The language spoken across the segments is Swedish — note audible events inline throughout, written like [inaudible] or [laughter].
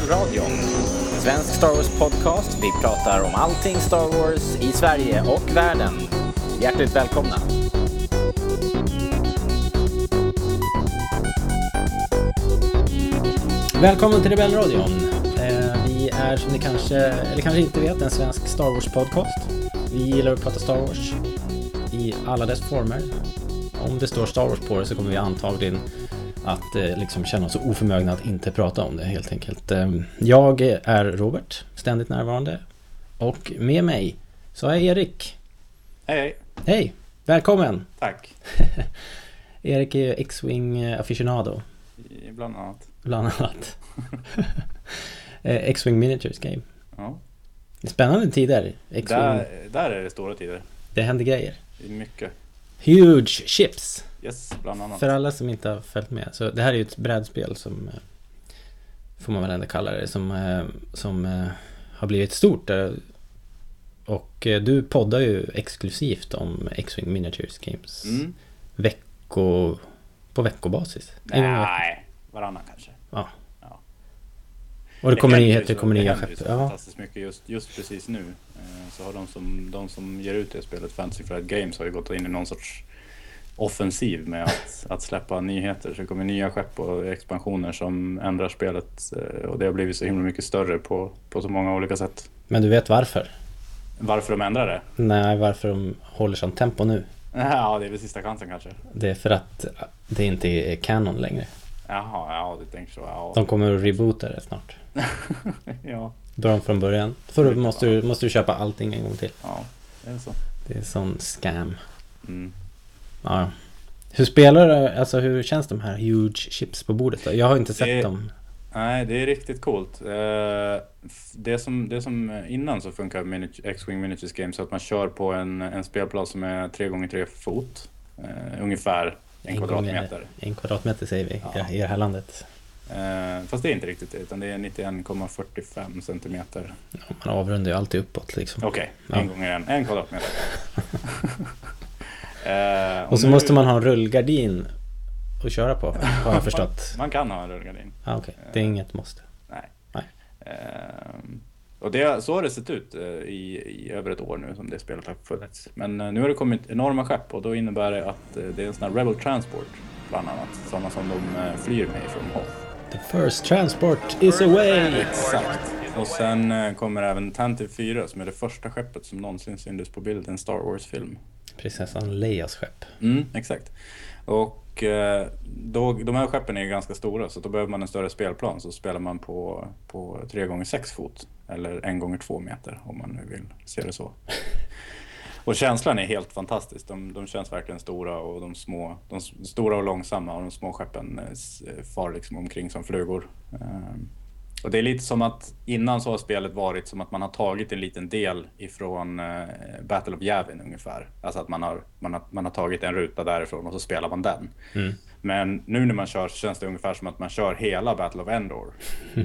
Rebellradion. Svensk Star Wars-podcast. Vi pratar om allting Star Wars i Sverige och världen. Hjärtligt välkomna! Välkommen till Rebellradion. Eh, vi är som ni kanske, eller kanske inte vet, en svensk Star Wars-podcast. Vi gillar att prata Star Wars i alla dess former. Om det står Star Wars på det så kommer vi antagligen att eh, liksom känna oss oförmögna att inte prata om det helt enkelt. Eh, jag är Robert, ständigt närvarande. Och med mig så är Erik. Hej hej! Hej! Välkommen! Tack! [laughs] Erik är X-Wing aficionado. Bland annat. Bland annat. [laughs] Eh, X-Wing Miniatures Game. Ja. Spännande tider. Där, där är det stora tider. Det händer grejer. Mycket. Huge chips! Yes, bland annat. För alla som inte har följt med. Så det här är ju ett brädspel som eh, Får man väl ändå kalla det. Som, eh, som eh, har blivit stort. Och du poddar ju exklusivt om X-Wing Miniatures Games. Mm. Vecko... På veckobasis. Nej, varannan kanske. Ja. Ja. Och det kommer händer ju nyheter, så- kommer nya skepp. Ja. fantastiskt mycket just, just precis nu. Så har de som, de som ger ut det spelet, Fantasy Flight Games, har ju gått in i någon sorts offensiv med att, att släppa nyheter. Så det kommer nya skepp och expansioner som ändrar spelet eh, och det har blivit så himla mycket större på, på så många olika sätt. Men du vet varför? Varför de ändrar det? Nej, varför de håller sånt tempo nu. Ja, det är väl sista chansen kanske. Det är för att det inte är kanon längre. Jaha, ja du tänker så. Ja. De kommer att reboota det snart. [laughs] ja, Dra dem från början. För då måste du, måste du köpa allting en gång till. ja, det är så. Det är sån scam. Mm. Ja. ja. Hur spelar du, alltså hur känns de här huge chips på bordet då? Jag har inte sett Det- dem. Nej, det är riktigt coolt. Eh, Det som, det som innan så funkar X-Wing Miniatures Games så att man kör på en, en spelplan som är 3x3 fot. Eh, ungefär en, gånger- kvadratmeter. En kvadratmeter säger vi Ja. i det här landet. Eh, fast det är inte riktigt det, utan det är 91,45 centimeter. Ja, man avrundar ju alltid uppåt liksom. Okej, Ja. en gånger en, en kvadratmeter. [laughs] [laughs] Eh, Och så nu- måste man ha en rullgardin att köra på, har jag förstått. Man kan ha en rullgardin. Ah, Okej, det är inget måste. Nej. Nej. Ehm, och det, så har det sett ut eh, i, i över ett år nu som det spelet har funnits. Men eh, nu har det kommit enorma skepp och då innebär det att eh, det är en sån här Rebel Transport bland annat. Sådana som de eh, flyr med från Hoth. The first transport is away! Exakt. Och sen eh, kommer även Tantive 4 som är det första skeppet som någonsin syntes på bild i en Star Wars-film. Prinsessan Leias skepp. Mm, exakt. Och eh, då, de här skeppen är ganska stora så då behöver man en större spelplan så spelar man på, på 3x6 fot eller 1x2 meter om man nu vill se det så. [laughs] Och känslan är helt fantastisk. De, de känns verkligen stora och de små, de stora och långsamma och de små skeppen eh, far liksom omkring som flugor. Och det är lite som att innan så har spelet varit som att man har tagit en liten del ifrån eh, Battle of Yavin ungefär. Alltså att man har, man, har, man har tagit en ruta därifrån och så spelar man den. Mm. Men nu när man kör så känns det ungefär som att man kör hela Battle of Endor. [laughs] eh,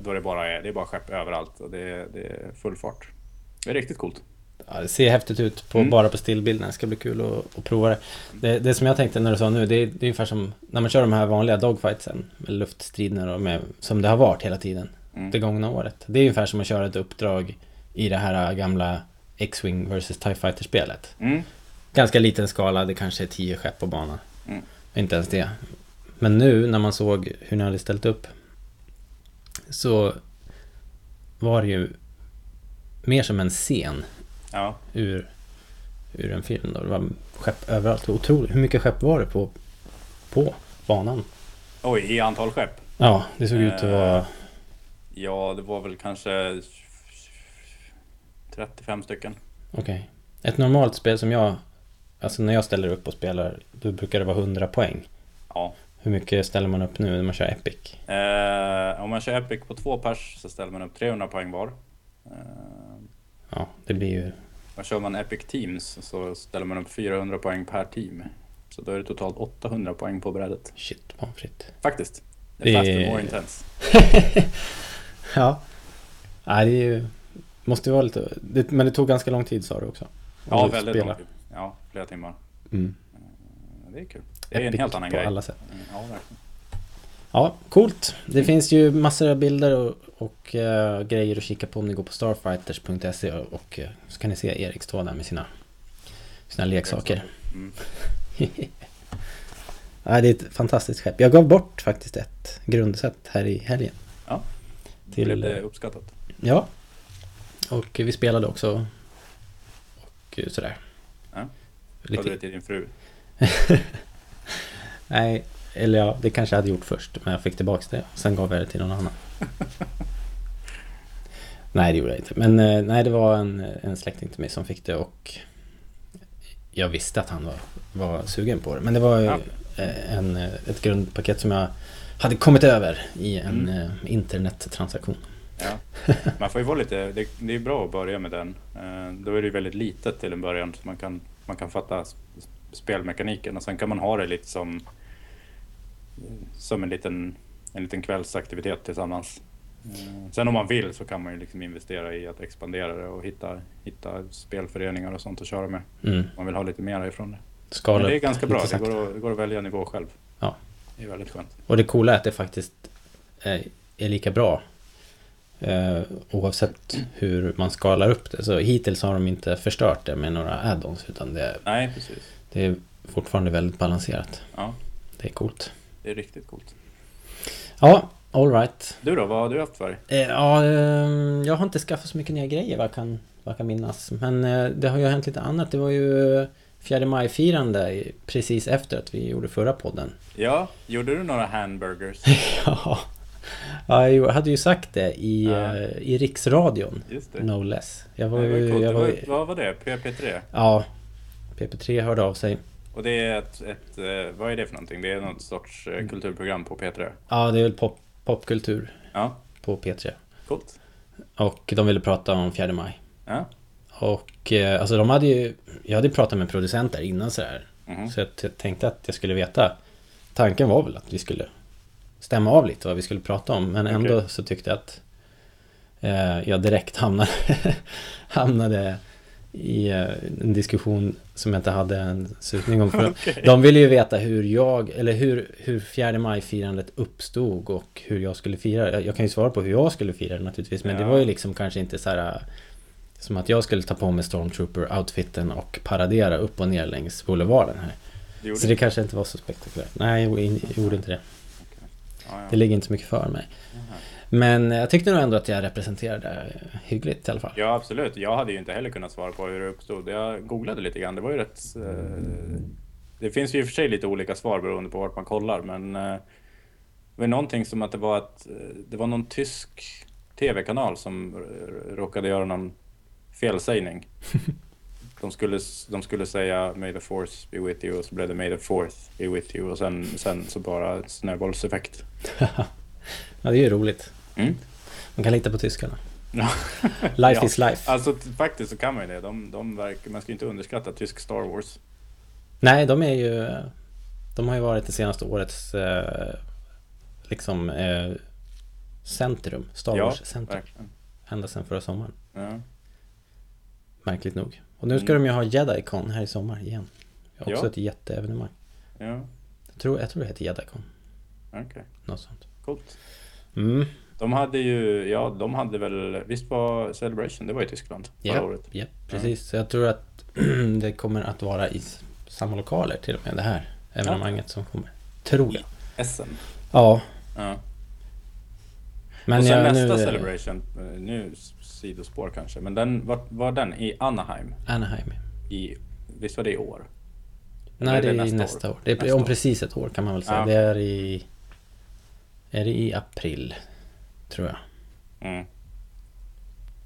då är det bara, är, det är bara skepp överallt och det, är- det är full fart. Det är riktigt coolt. Ja, det ser häftigt ut på, Mm. bara på stillbilden. Det ska bli kul att, att prova det. det. Det som jag tänkte när du sa nu, det är, det är ungefär som när man kör de här vanliga dogfightsen. Med luftstriderna och med, som det har varit hela tiden. Mm. Det gångna året. Det är ungefär som att köra ett uppdrag i det här gamla X-Wing vs TIE Fighter-spelet. Mm. Ganska liten skala, det kanske är tio skepp på banan. Mm. Inte ens det. Men nu när man såg hur ni hade ställt upp så var det ju mer som en scen Ja. ur, ur en film. Då. Det var skepp överallt. Otroligt. Hur mycket skepp var det på, på banan? Oj, i antal skepp? Ja, det såg ut att vara... Ja, det var väl kanske 35 stycken. Okej. Ett normalt spel som jag... Alltså när jag ställer upp och spelar, då brukar det vara 100 poäng. Ja. Hur mycket ställer man upp nu när man kör Epic? Eh, om man kör Epic på två pers så ställer man upp 300 poäng var. Eh, Ja, det blir ju... och kör man Epic Teams så ställer man upp 400 poäng per team. Så då är det totalt 800 poäng på brädet. Shit, pommes frites. Faktiskt. Det är faster, more intense. [laughs] Ja. Nej, det är ju... Måste vara lite... Det, men det tog ganska lång tid sa du också. Ja, Att väldigt spela. lång tid. Ja, flera timmar. Mm. Det är kul. Det är en Epic helt annan på grej. alla sätt. Ja, verkligen. Ja, coolt. Det finns ju massor av bilder och, och eh, grejer att kika på om ni går på starfighters.se och, och eh, så kan ni se Erik stå där med sina, sina leksaker. Mm. [laughs] Ja, det är ett fantastiskt skepp. Jag gav bort faktiskt ett grundset här i helgen. Ja. Till, Blev det eh, uppskattat? Ja. Och vi spelade också. Och sådär. Ja. Lite- Gav du det till din fru? [laughs] Nej, eller ja, det kanske jag hade gjort först. Men jag fick tillbaks det. Sen gav jag det till någon annan. [laughs] nej, det gjorde jag inte. Men eh, nej, det var en, en släkting till mig som fick det och jag visste att han var, var sugen på det. Men det var ju Ja. eh, en, eh, ett grundpaket som jag hade kommit över i en Mm. internettransaktion. Ja. [laughs] Man får ju vara lite, det, det är bra att börja med den. Då är det ju väldigt litet till en början så man kan, man kan fatta spelmekaniken och sen kan man ha det lite som, som en, liten, en liten kvällsaktivitet tillsammans. Eh, Sen om man vill så kan man ju liksom investera i att expandera det och hitta, hitta spelföreningar och sånt att köra med. Mm. Man vill ha lite mer ifrån det. Skala Men det är ganska bra, det går, att, det går att välja nivå själv. Ja. Det är väldigt skönt. Och det coola är att det faktiskt är, är lika bra eh, oavsett hur man skalar upp det. Så hittills har de inte förstört det med några add-ons utan det, Nej, precis. det är fortfarande väldigt balanserat. Ja, Det är coolt. Det är riktigt coolt. Ja, alright. Du då, vad har du haft för? Eh, ja, eh, jag har inte skaffat så mycket nya grejer vad jag kan, vad jag kan minnas. Men eh, det har ju hänt lite annat. Det var ju fjärde maj-firande i- precis efter att vi gjorde förra podden. Ja, gjorde du några hamburgers? [laughs] Ja, ja jag hade ju sagt det i, Ja. eh, i riksradion. Just det. No less. Jag var det var ju... Jag var, vad var det? PP3? ja, PP3 hörde av sig. Och det är ett, ett, eh, vad är det för någonting? Det är något sorts Mm. eh, kulturprogram på P3? Ja, det är väl pop, popkultur Ja, på P3. coolt. Och de ville prata om fjärde maj. Ja. Och eh, alltså de hade ju... Jag hade pratat med producenter innan sådär. Mhm. Så jag tänkte att jag skulle veta. Tanken var väl att vi skulle stämma av lite vad vi skulle prata om. Men ändå Okej. så tyckte jag att eh, jag direkt hamnade, [laughs] hamnade i eh, en diskussion som jag inte hade en susning om. [laughs] För Okej. De ville ju veta hur jag, eller hur, hur fjärde maj-firandet uppstod och hur jag skulle fira det. Jag, kan ju svara på hur jag skulle fira det naturligtvis. Men det Ja. var ju liksom kanske inte så här... eh, Som att jag skulle ta på mig Stormtrooper-outfiten och paradera upp och ner längs boulevarden här. Det Så det kanske inte var så spektakulärt. Nej, jag gjorde inte det. Det ligger inte så mycket för mig. Men jag tyckte nog ändå att jag representerade hyggligt i alla fall. Ja, absolut. Jag hade ju inte heller kunnat svara på hur det uppstod. Jag googlade lite grann. Det var ju rätt... Eh, det finns ju i och för sig lite olika svar beroende på vart man kollar, men... Eh, det var någonting som att det var att eh, det var någon tysk tv-kanal som råkade göra någon felsägning. [laughs] De skulle, de skulle säga May the force be with you och så blev det May the fourth be with you och sen, sen så bara snöbollseffekt. [laughs] ja, det är ju roligt. Mm. Man kan lita på tyskarna. [laughs] Life Ja. is life. Alltså faktiskt så kan man ju det. De, de verkar, man ska ju inte underskatta tysk Star Wars. Nej, de är ju... De har ju varit det senaste årets eh, liksom eh, centrum. Star Ja, Wars centrum. Verkligen. Ända sedan förra sommaren. Ja. Märkligt nog. Och nu ska Mm. de ju ha Jedi-Con här i sommar igen. Också Ja. ett jätteevenemang. ja, Jag tror, jag tror det heter Jedi-Con. okej. Något sånt. Coolt. Mm. De hade ju, ja de hade väl, visst var Celebration, det var i Tyskland förra Ja, året. ja, precis. Så jag tror att [clears throat] det kommer att vara i samma lokaler till och med det här evenemanget som kommer. Tror jag. SM. Ja, Ja. men och sen nästa nu... Celebration, eh, nu sidospår kanske, men den var, var den i Anaheim Anaheim. i, visst var det i år? Nej, är det det är nästa nästa, år? år. Det är Nästa om år. precis ett år kan man väl säga. Ja. Det är i... Är det i april? Tror jag. Mm.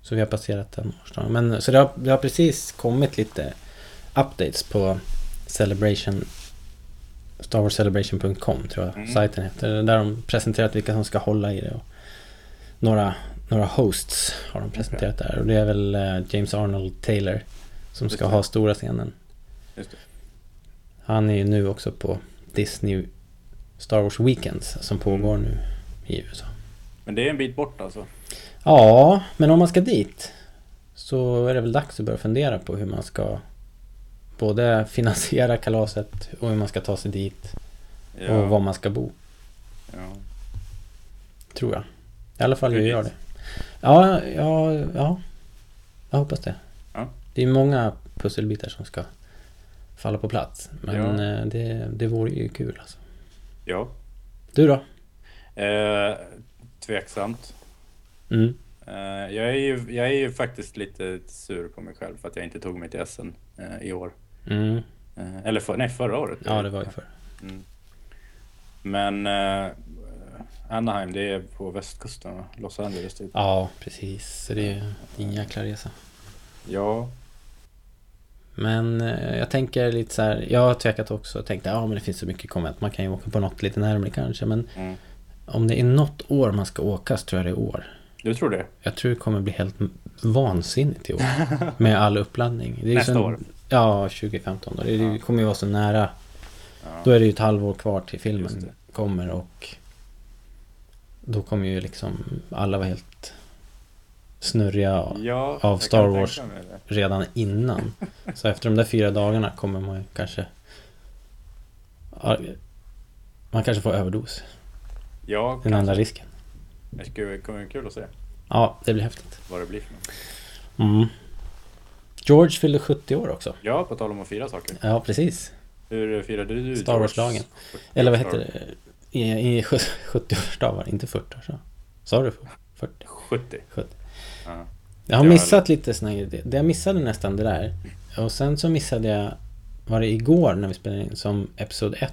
Så vi har passerat den årsdagen. Men så det har, det har precis kommit lite updates på Celebration Star Wars Celebration.com tror jag Mm. sajten heter. Där de presenterat vilka som ska hålla i det. Och några, några hosts har de presenterat där. Och det är väl eh, James Arnold Taylor som Just ska det. ha stora scenen. Han är ju nu också på Disney Star Wars Weekends som pågår nu i USA. Men det är en bit bort alltså. Ja, men om man ska dit så är det väl dags att börja fundera på hur man ska både finansiera kalaset och hur man ska ta sig dit Ja, och var man ska bo. ja. Tror jag. I alla fall jag Precis. gör det. Ja, ja, ja. Jag hoppas det. Ja. Det är många pusselbitar som ska falla på plats. Men Ja. eh, det, det vore ju kul alltså. Ja. Du då? Eh, tveksamt. Mm. Eh, jag, är ju, jag är ju faktiskt lite sur på mig själv för att jag inte tog mig till SN eh, i år. Mm. Eh, eller för, nej, förra året. Ja, det var ju för. Mm. Men Anaheim, det är på västkusten? Los Angeles typ. Ja, precis. Så det är en jäkla resa. Ja, Men jag tänker lite så här. Jag har tvekat också och tänkt ja men det finns så mycket konvent. Man kan ju åka på något lite närmare kanske. Men mm. Om det är något år man ska åka så tror jag det är år. du tror det? Jag tror det kommer bli helt vansinnigt i år. [laughs] Med all uppladdning. Nästa så- år? Ja, 2015 då. Det är- det Ja. kommer ju vara så nära. Ja. Då är det ju ett halvår kvar till filmen kommer och då kommer ju liksom alla vara helt snurriga ja, av Star Wars. redan innan. [laughs] Så efter de där fyra dagarna kommer man kanske... Ja, Man kanske får överdos. Ja, Den kanske. enda risken. Det skulle- bli kul att se Ja, det blir häftigt. vad det blir för något. Mm. George fyllde 70 år också. Ja, på tal om att fira saker. Ja, precis. Hur firade du Star Wars-dagen. Eller vad heter det? I, i 70-årsdagar, inte 40-årsdag. Sa du 40? 70. 70. Ja. Jag har missat lite såna här grejer. Jag missade nästan det där. Och sen så missade jag, var det igår när vi spelade in, som Episod 1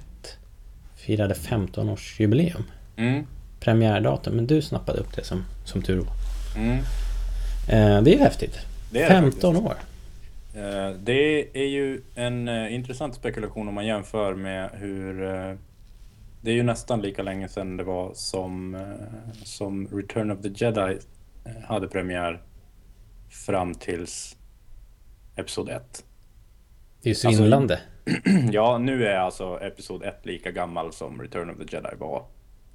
firade 15-årsjubileum. Mm. Premiärdatum. Men du snappade upp det som, som tur var. Mm. Eh, det är ju häftigt. Det är det 15 faktiskt. år. Eh, Det är ju en eh, intressant spekulation om man jämför med hur... eh, Det är ju nästan lika länge sedan det var som, eh, som Return of the Jedi eh, hade premiär fram tills Episod 1. Det är ju svindlande. [clears throat] Ja, nu är alltså Episod 1 lika gammal som Return of the Jedi var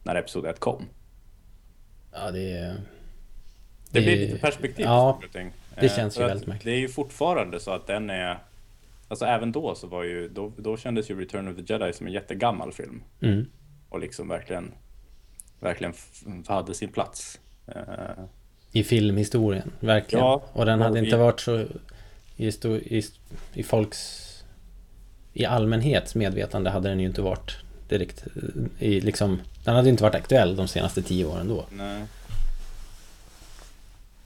när Episod 1 kom. ja, det. Det, Det- blir lite perspektiv ja, och ting. det Eh, känns ju väldigt märkligt. Det är ju fortfarande så att den är... Alltså även då så var ju... Då, då kändes ju Return of the Jedi som en jättegammal film. Mm. Och liksom verkligen... Verkligen hade sin plats. Eh, I filmhistorien, verkligen. Ja, och den och hade i- inte varit så i, sto, i, i folks... I allmänhets medvetande hade den ju inte varit direkt eh, i liksom... Den hade inte varit aktuell de senaste tio åren då. nej.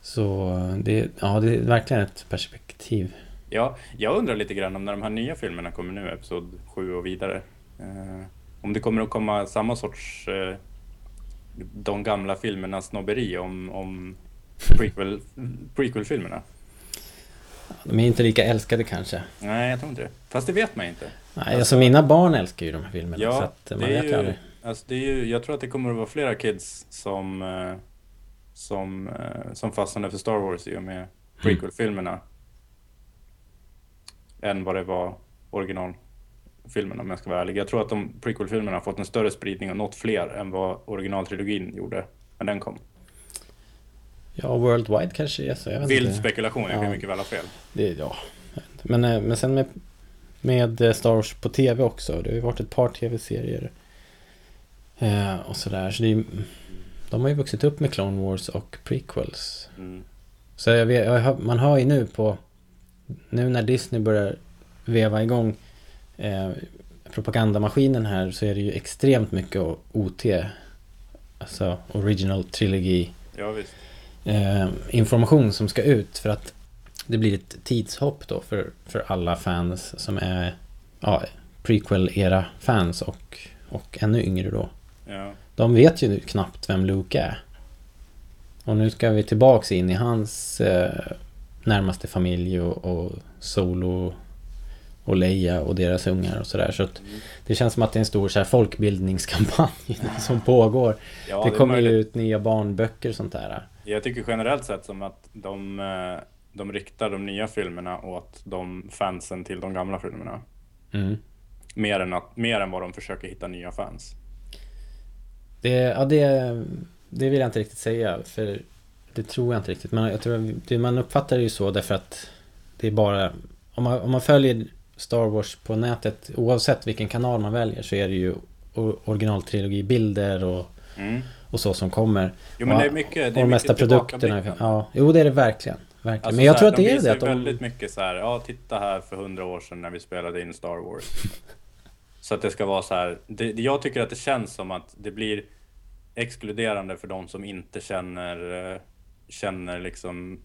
Så det, ja, det är verkligen ett perspektiv. Ja, jag undrar lite grann om när de här nya filmerna kommer nu, Episod 7 och vidare. Eh, om det kommer att komma samma sorts... Eh, de gamla filmernas snobberi om, om prequel, prequel-filmerna. De är inte lika älskade kanske. Nej, jag tror inte det. Fast det vet man inte. Nej, alltså mina barn älskar ju de här filmerna. Ja, så att man vet ju, aldrig. Alltså det är ju, jag tror att det kommer att vara flera kids som, eh, som, eh, som fastnade för Star Wars i och med prequel-filmerna. Än vad det var originalfilmerna om jag ska vara ärlig. Jag tror att de prequel-filmerna har fått en större spridning och nått fler än vad originaltrilogin gjorde när den kom. Ja, Worldwide kanske är så. Jag Vild inte. spekulation, jag kan Ja. mycket väl ha fel. Det, ja, men, eh, men sen med, med Star Wars på TV också. Det har ju varit ett par TV-serier. Eh, och sådär. Så det är, de har ju vuxit upp med Clone Wars och prequels. Mm. Så jag vet, jag man hör ju nu på... Nu när Disney börjar veva igång eh, propagandamaskinen här så är det ju extremt mycket OT. Alltså Original Trilogy Ja, visst. eh, information som ska ut för att det blir ett tidshopp då för, för alla fans som är ja, prequel-era fans och, och ännu yngre då. Ja. De vet ju knappt vem Luke är. Och nu ska vi tillbaks in i hans eh, närmaste familj och, och Solo och Leia och deras ungar och sådär. Så att Mm. det känns som att det är en stor så här, folkbildningskampanj [laughs] som pågår. Ja, det är kommer ju ut nya barnböcker och sånt där. Jag tycker generellt sett som att de, eh, de riktar de nya filmerna åt de fansen till de gamla filmerna. Mm. Mer än, att, mer än vad de försöker hitta nya fans. Det, ja, det, det vill jag inte riktigt säga, för det tror jag inte riktigt. Men jag tror det, man uppfattar det ju så därför att det är bara... Om man, om man följer Star Wars på nätet, oavsett vilken kanal man väljer, så är det ju originaltrilogibilder och, Mm. och så som kommer. Jo men det är mycket, det är och de mesta produkterna. tillbakablickande. Ja, jo det är det verkligen. verkligen. Alltså Men jag så tror här, att det är det. Att de, väldigt mycket så här, ja titta här för hundra år sedan när vi spelade in Star Wars så att det ska vara så här, det, jag tycker att det känns som att det blir exkluderande för de som inte känner, eh, känner liksom,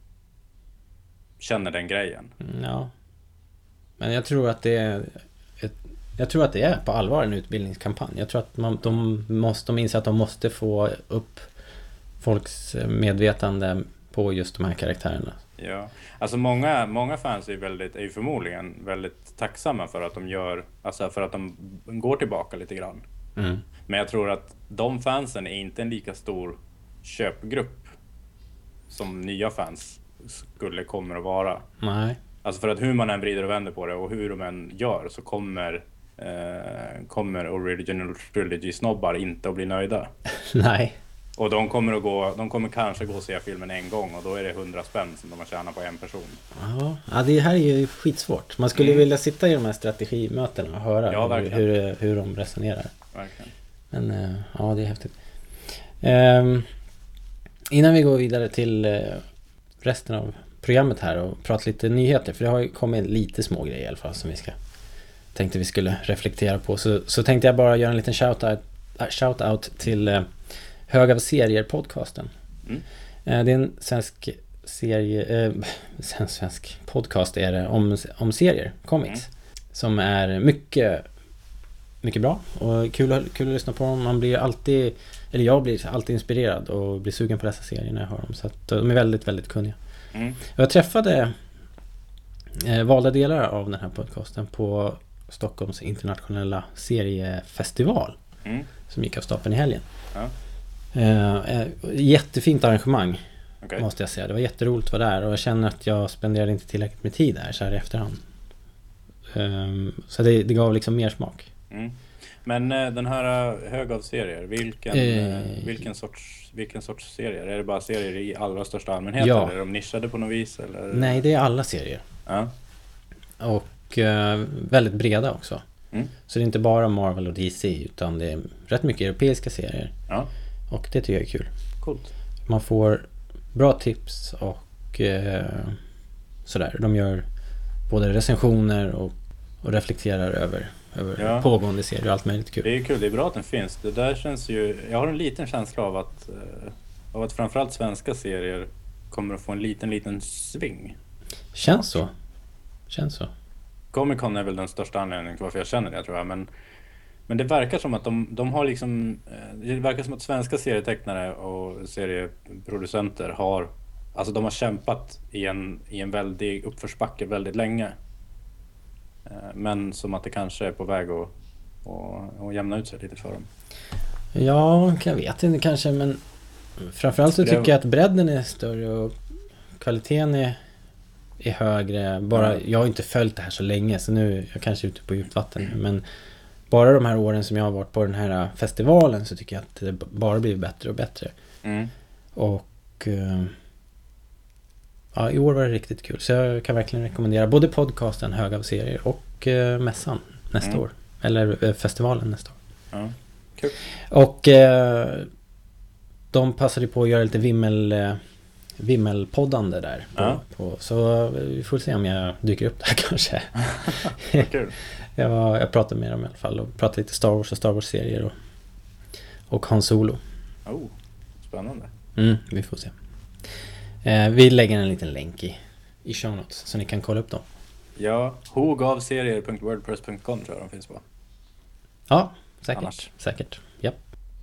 känner den grejen. Mm, ja. Men jag tror att det är ett, jag tror att det är på allvar en utbildningskampanj. Jag tror att man, de, måste, de inser att de måste få upp folks eh, medvetande på just de här karaktärerna. Ja, alltså många, många fans är väldigt, är ju förmodligen väldigt tacksamma för att de gör, alltså för att de går tillbaka lite grann. Mm. Men jag tror att de fansen är inte en lika stor köpgrupp som nya fans skulle kommer att vara. Nej. Alltså för att hur man än vrider och vänder på det och hur de än gör så kommer eh, kommer Original Trilogy-snobbar inte att bli nöjda. [laughs] Nej. Och de kommer, att gå, de kommer kanske gå och se filmen en gång och då är det 100 spänn som de har tjänat på en person. Ja, ja, det här är ju skitsvårt. Man skulle Mm. vilja sitta i de här strategimötena och höra Ja, hur, hur, hur de resonerar. Verkligen. Men eh, ja, det är häftigt. Ehm, innan vi går vidare till eh, resten av programmet här och pratar lite nyheter. För det har ju kommit lite små grejer i alla fall som vi ska tänkte vi skulle reflektera på. Så, så tänkte jag bara göra en liten shout-out shout out till eh, Hög av serier-podcasten. Mm. Eh, det är en svensk serie, eh, [laughs] en svensk podcast är det om, om serier, comics. Som är mycket, mycket bra och kul, att- kul att lyssna på dem. Man blir alltid, eller jag blir alltid inspirerad och blir sugen på dessa serier när jag hör dem. Så att de är väldigt, väldigt kunniga. Mm. Jag träffade eh, valda delar av den här podcasten på Stockholms internationella seriefestival Mm. som gick av stapeln i helgen. Ja. Eh, eh, jättefint arrangemang Okej. måste jag säga. Det var jätteroligt att vara där och jag känner att jag spenderade inte tillräckligt med tid där så här i efterhand. Ehm, så det, det gav liksom mer smak. Mm. Men eh, den här eh, hög av serier, vilken, Eh. eh, vilken, sorts, vilken sorts serier? Är det bara serier i allra största allmänhet? Ja. Eller är de nischade på något vis? Eller? Nej, det är alla serier. Ja. Och eh, väldigt breda också. Mm. Så det är inte bara Marvel och DC utan det är rätt mycket europeiska serier. ja, Och det tycker jag är kul. coolt. Man får bra tips och eh, sådär. De gör både recensioner och, och reflekterar över, över Ja. pågående serier och allt möjligt kul. Det är kul, det är bra att den finns. Det där känns ju... Jag har en liten känsla av att, eh, av att framförallt svenska serier kommer att få en liten, liten sving. Känns så. Känns så. Comic Con är väl den största anledningen till varför jag känner det tror jag. Men, men det verkar som att de, de har liksom... eh, Det verkar som att svenska serietecknare och serieproducenter har... Alltså de har kämpat i en, i en väldig uppförsbacke väldigt länge. Eh, Men som att det kanske är på väg att, att, att jämna ut sig lite för dem. Ja, jag vet inte kanske men Framförallt så tycker jag att bredden är större och kvaliteten är, är högre. Bara. Jag har inte följt det här så länge så nu är jag kanske ute på djupt vatten men Bara de här åren som jag har varit på den här festivalen så tycker jag att det bara blivit bättre och bättre. Mm. Och eh, ja, i år var det riktigt kul. Så jag kan verkligen rekommendera både podcasten Hög av serier och eh, mässan nästa Mm. år. Eller eh, festivalen nästa år. Ja. Kul. Och de passade på att göra lite vimmel, vimmelpoddande där. På, Ja. på, så vi får se om jag dyker upp där [laughs] kanske. [laughs] Kul. Jag, jag pratade med dem i alla fall och pratade lite Star Wars och Star Wars-serier och, och Han Solo. Oh, spännande. Mm, vi får se. Eh, vi lägger en liten länk i, i show notes så ni kan kolla upp dem. Ja, hogavserier.wordpress.com tror jag de finns på. Ja, säkert. Annars. Säkert. Ja.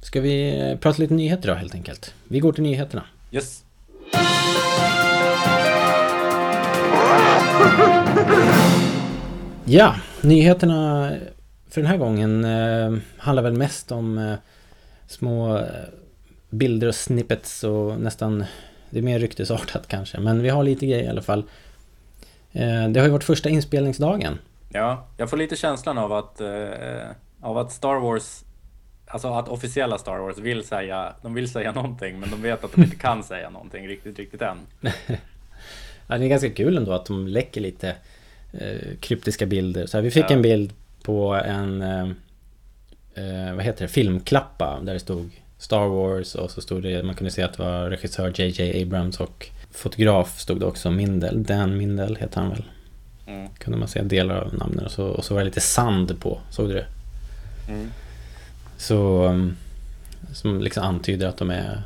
Ska vi eh, prata lite nyheter då helt enkelt? Vi går till nyheterna. Yes. Ja, nyheterna för den här gången eh, handlar väl mest om eh, små eh, bilder och snippets och nästan det är mer ryktesartat kanske, men vi har lite grejer i alla fall. Eh, det har ju varit första inspelningsdagen. Ja, jag får lite känslan av att, eh, av att Star Wars, alltså att officiella Star Wars vill säga, de vill säga någonting men de vet att de inte kan säga någonting riktigt, riktigt än. [laughs] Ja, det är ganska kul ändå att de läcker lite kryptiska bilder. Så här, vi fick Ja. en bild på en, eh, eh, vad heter det, filmklappa där det stod Star Wars och så stod det, man kunde se att det var regissör JJ Abrams och fotograf stod det också, Mindel. Dan Mindel heter han väl. Mm. Kunde man se delar av namnen och så, och så var det lite sand på, såg du det? Mm. Så, um, som liksom antyder att de är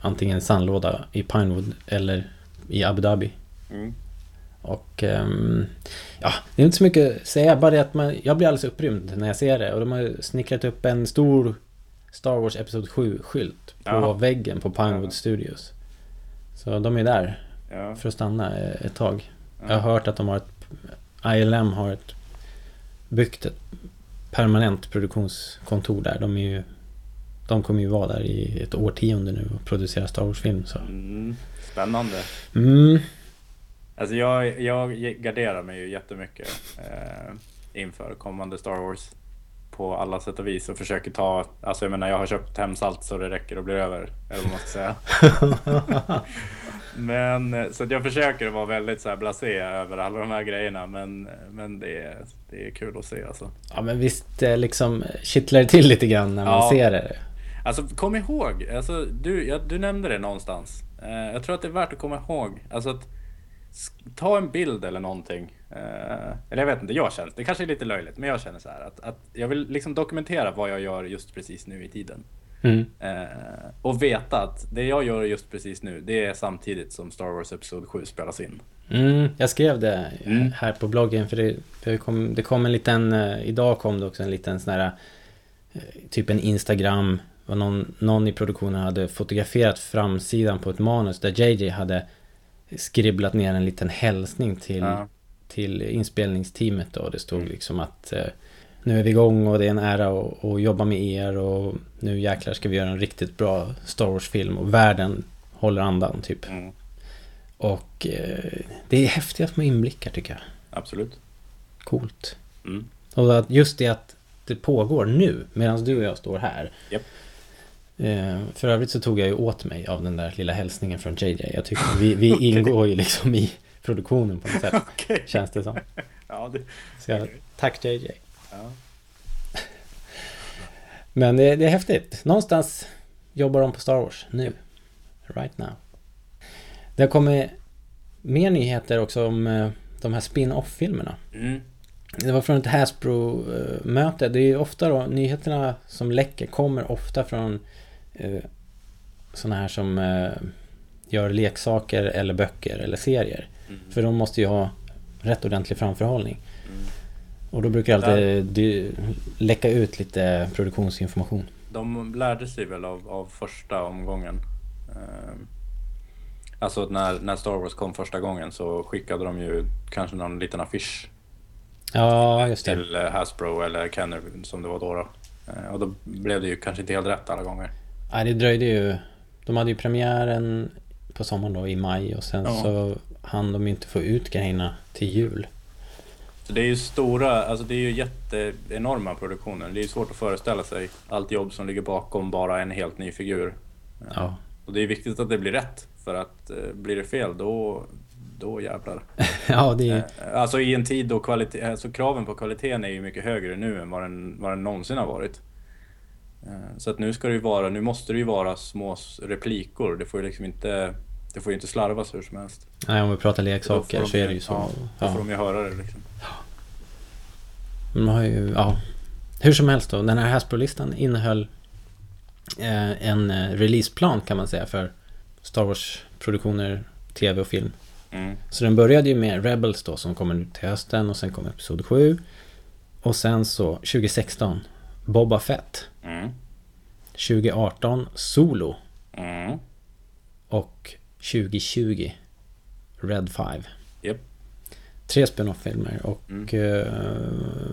antingen en sandlåda i Pinewood eller i Abu Dhabi. Mm. Och ehm, ja, det är inte så mycket att säga, bara det att man, jag blir alldeles upprymd när jag ser det. Och de har snickrat upp en stor Star Wars Episod 7-skylt på Jaha. väggen på Pinewood. Studios. Så de är där Ja. för att stanna eh, ett tag. Ja. Jag har hört att de har ett ILM har ett byggt ett permanent produktionskontor där. De är ju de kommer ju vara där i ett årtionde nu och producera Star Wars-film. Mm. Spännande. Mm, Alltså jag, jag garderar mig ju jättemycket eh, inför kommande Star Wars. På alla sätt och vis och försöker ta, alltså jag menar jag har köpt hem salt så det räcker och blir över. Eller vad man ska säga. [laughs] men så att jag försöker vara väldigt så här blasé över alla de här grejerna. Men, men det, är, det är kul att se alltså. Ja men visst liksom kittlar det till lite grann när man Ja. ser det. Alltså kom ihåg, alltså, du, ja, du nämnde det någonstans. Eh, jag tror att det är värt att komma ihåg. Alltså att ta en bild eller någonting. Eh, eller jag vet inte, jag känner, det kanske är lite löjligt, men jag känner så här att, att jag vill liksom dokumentera vad jag gör just precis nu i tiden. Mm. Eh, och veta att det jag gör just precis nu, det är samtidigt som Star Wars Episod 7 spelas in. Mm, jag skrev det Mm. här på bloggen för det, för det, kom, det kom en liten, eh, idag kom det också en liten sån här Typ en Instagram var någon, någon i produktionen hade fotograferat framsidan på ett manus där JJ hade skribblat ner en liten hälsning till, Ja. till inspelningsteamet då. Det stod liksom att eh, nu är vi igång och det är en ära att, att jobba med er och nu jäklar ska vi göra en riktigt bra Star Wars-film och världen håller andan typ. Mm, Och eh, det är häftiga små inblickar tycker jag. absolut. Coolt. Mm. Och att just det att det pågår nu medan du och jag står här. Japp. Eh, för övrigt så tog jag ju åt mig av den där lilla hälsningen från JJ. Jag tycker vi, vi [laughs] ingår ju liksom i produktionen på något sätt. [laughs] Okej. Känns det som. [laughs] Ja, det, Så jag, tack JJ. ja. Men det, det är häftigt. Någonstans jobbar de på Star Wars nu. Right now. Det har kommit mer nyheter också om eh, de här spin-off-filmerna. Mm. Det var från ett Hasbro-möte. Det är ju ofta då, nyheterna som läcker kommer ofta från eh, sådana här som eh, gör leksaker eller böcker eller serier. Mm. För de måste ju ha rätt ordentlig framförhållning. Mm. Och då brukar det alltid läcka ut lite produktionsinformation. De lärde sig väl av, av första omgången. Ehm, Alltså när, när Star Wars kom första gången så skickade de ju kanske någon liten affisch Ja, just det. till eh, Hasbro eller Kenner som det var då. då. Eh, Och då blev det ju kanske inte helt rätt alla gånger. Nej, det dröjde ju. De hade ju premiären på sommaren då i maj och sen Ja. så hann de inte få ut grejerna till jul. Så det är ju stora, alltså det är ju jätte enorma produktioner. Det är svårt att föreställa sig allt jobb som ligger bakom bara en helt ny figur. Ja. Och det är viktigt att det blir rätt. För att eh, blir det fel då, då jävlar. [laughs] Ja, det är. Eh, Alltså i en tid då kvalitet, alltså kraven på kvaliteten är ju mycket högre nu än vad den, vad den någonsin har varit. Eh, Så att nu ska det ju vara, nu måste det ju vara små replikor. Det får ju liksom inte, det får ju inte slarvas hur som helst. Nej, om vi pratar leksaker får de så är det ju så. Ja, då Ja. får de ju höra det liksom. De har ju, ja. Hur som helst då, den här Hasbro-listan innehöll eh, en eh, releaseplan kan man säga för Star Wars-produktioner, tv och film. Mm. Så den började ju med Rebels då som kommer ut till hösten och sen kom Episod 7. Och sen så 2016 Boba Fett. Mm. 2018 Solo. Mm. Och 2020 Red 5. Japp. Tre spin-off-filmer och Mm. eh,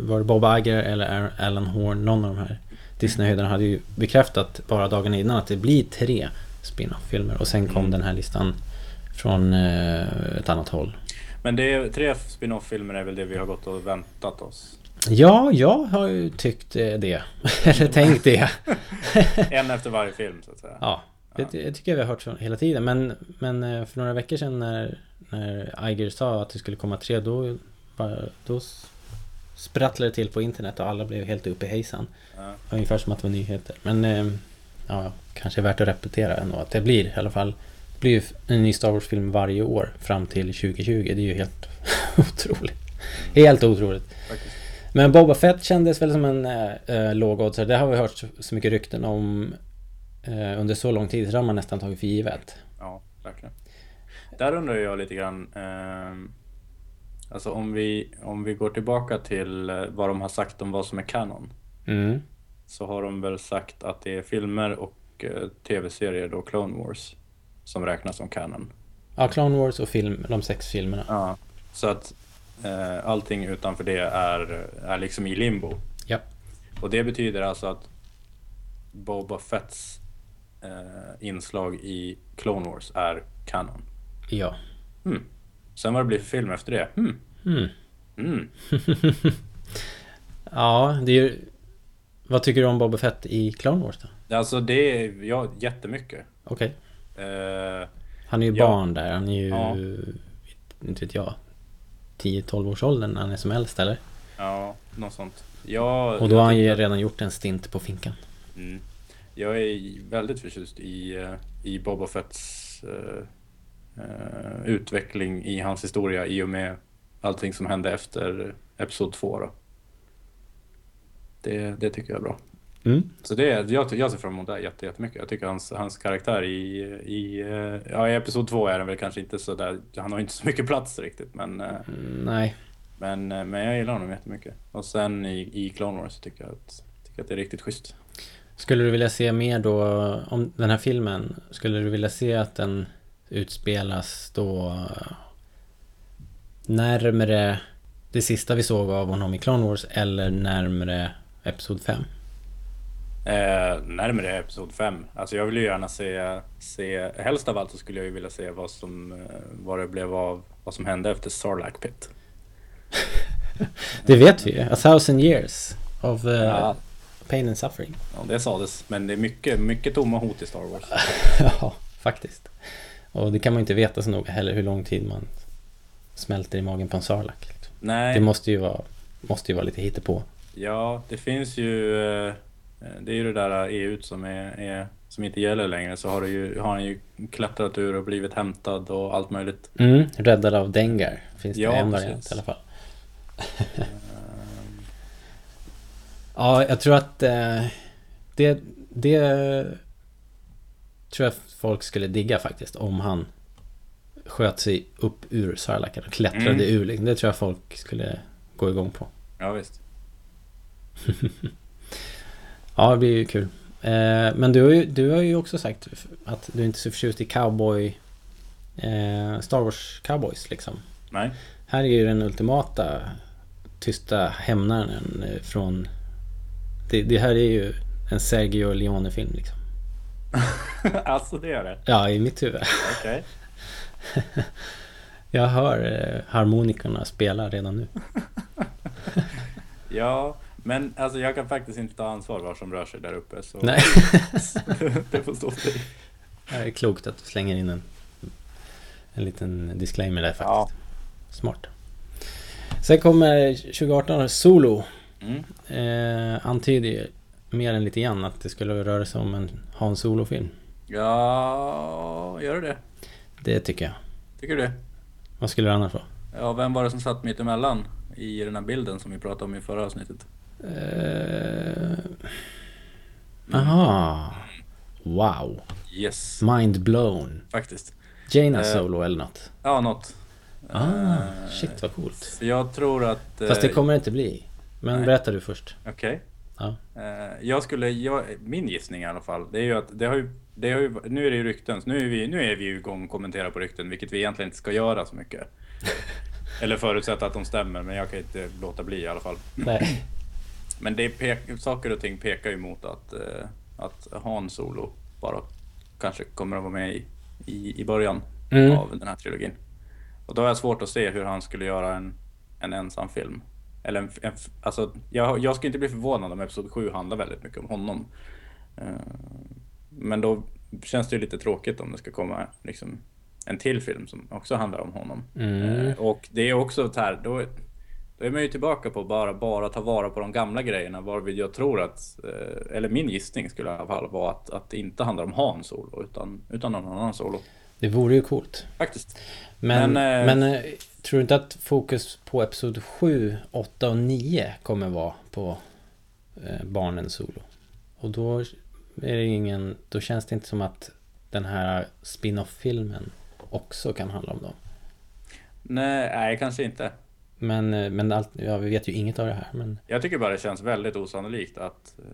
var det Bob Iger eller Alan Horn, någon av de här Disney-höjdarna hade ju bekräftat bara dagen innan att det blir tre spin-off-filmer och sen kom Mm. den här listan från eh, ett annat håll. Men det är, tre spin-off-filmer är väl det vi har gått och väntat oss. Ja, jag har ju tyckt eh, det. [laughs] Eller tänkt det. [laughs] En efter varje film så att säga. Ja, det, det tycker jag vi har hört från hela tiden. Men, men eh, för några veckor sedan när, när Iger sa att det skulle komma tre, då, då sprattlade det till på internet och alla blev helt uppe i hejsan. Ja. Ungefär som att det var nyheter. Men eh, ja, kanske är värt att repetera ändå. Att det blir i alla fall det blir ju en ny Star Wars-film varje år fram till 2020. Det är ju helt [laughs] otroligt. Helt otroligt. Faktiskt. Men Boba Fett kändes väl som en äh, lågoddsare. Det har vi hört så, mycket rykten om äh, under så lång tid. Så det har man nästan tagit för givet. Ja, verkligen. Där undrar jag lite grann. Eh, alltså om vi, om vi går tillbaka till eh, vad de har sagt om vad som är kanon. Mm. Så har de väl sagt att det är filmer och eh, tv-serier då, Clone Wars, som räknas som kanon. Ja, Clone Wars och film, de sex filmerna. Ja, så att eh, allting utanför det är, är liksom i limbo. Ja. Och det betyder alltså att Boba Fetts eh, inslag i Clone Wars är kanon. Ja. Hmm. Sen vad det blir för film efter det? Mm. Mm. [laughs] Ja, det är ju... Vad tycker du om Boba Fett i Clone Wars då? Alltså det är ja, jättemycket. Okej. Eh, Han är ju Ja. barn där. Han är ju... Ja. Inte vet jag. 10-12 års åldern när han är som äldst eller? ja, något sånt. Jag, Och då har han ju redan gjort en stint på finkan. mm, jag är väldigt förtjust i, eh, i Boba Fetts eh, utveckling i hans historia i och med allting som hände efter Episod 2 då. Det, det tycker jag är bra. Mm. Så det, jag, jag ser fram emot det jätte- jättemycket. Jag tycker hans, hans karaktär i, i, eh, ja, i Episod 2 är den väl kanske inte så där, han har inte så mycket plats riktigt men eh, Mm, Nej. Men, eh, men jag gillar honom jättemycket. Och sen i, i Clone Wars tycker jag att, tycker att det är riktigt schysst. Skulle du vilja se mer då om den här filmen? Skulle du vilja se att den utspelas då närmre det sista vi såg av honom i Clone Wars eller närmre Episod 5? Eh, närmare Episod 5. Alltså jag vill ju gärna se, se, helst av allt så skulle jag ju vilja se vad som, eh, vad det blev av, vad som hände efter Sarlacc Pit. [laughs] Det vet vi ju. A thousand years of uh, Ja, pain and suffering. ja, det sades. Men det är mycket, mycket tomma hot i Star Wars. [laughs] ja, faktiskt. Och det kan man inte veta så noga heller hur lång tid man smälter i magen på en sarlac. Liksom. Nej, Det måste ju vara, måste ju vara lite hittepå. ja det finns ju, eh, det är ju det där EU som är, är som inte gäller längre så har, det ju, har han ju klättrat ur och blivit hämtad och allt möjligt. Mm, räddad av Dengar. Finns det Ja, en precis. variant i alla fall. [laughs] Ja, jag tror att eh, det, det tror jag folk skulle digga faktiskt om han sköt sig upp ur sarlacken och klättrade Mm. ur. liksom. Det tror jag folk skulle gå igång på. Ja visst. [laughs] Ja, det blir ju kul. Eh, men du har, ju, du har ju också sagt att du inte är så förtjust i cowboy... Eh, Star Wars cowboys liksom. Nej. Här är ju den ultimata tysta hämnaren eh, från... Det, det här är ju en Sergio Leone-film liksom. [laughs] alltså det gör det? Ja, i mitt huvud. Okej. [laughs] Jag hör harmonikorna spela redan nu. [laughs] Ja, men alltså jag kan faktiskt inte ta ansvar vad som rör sig där uppe. Så Nej, [laughs] det får stå för dig. det är klokt att du slänger in en, en liten disclaimer där faktiskt. Ja. Smart. Sen kommer 2018 Solo. Mm. Eh, antyder ju mer än lite grann att det skulle röra sig om en Han Solo-film. Ja, gör det det? Det tycker jag. Tycker du det? Vad skulle det annars vara? Ja, vem var det som satt mitt emellan i den här bilden som vi pratade om i förra avsnittet? Eh... Aha. Wow. Yes, Mind blown. faktiskt. Jaina Eh, Solo eller något. Ja, något. Ah, Eh, shit vad coolt. Jag tror att... Fast det kommer det inte bli. Men nej. berätta du först. Okej. Ja. Eh, Jag skulle, jag, min gissning i alla fall, det är ju att det har ju, det har ju nu är det ju rykten, nu är vi, nu är vi ju igång och kommenterar på rykten, vilket vi egentligen inte ska göra så mycket. [laughs] Eller förutsätta att de stämmer, men jag kan inte låta bli i alla fall. Nej. Men det pek, saker och ting pekar ju mot att, eh, att Han Solo bara kanske kommer att vara med i, i, i början Mm. av den här trilogin. Och då har jag svårt att se hur han skulle göra en, en ensam film. Eller en, en, alltså, jag, jag skulle inte bli förvånad om Episod 7 handlar väldigt mycket om honom. Eh, Men då känns det ju lite tråkigt om det ska komma liksom, en till film som också handlar om honom. Mm. Eh, Och det är också så här, då, Då är man ju tillbaka på bara, bara ta vara på de gamla grejerna varvid jag tror att, eh, eller min gissning skulle i alla fall vara att, att det inte handlar om Han Solo utan, utan någon annan Solo. Det vore ju coolt. Faktiskt. Men, Men, men, eh, eh, tror du inte att fokus på Episod 7, 8 och 9 kommer vara på eh, barnen solo? Och då är det ingen... Då känns det inte som att den här spin-off-filmen också kan handla om dem. Nej, nej, kanske inte. Men, eh, men allt, ja, vi vet ju inget av det här. Men Jag tycker bara det känns väldigt osannolikt att... eh,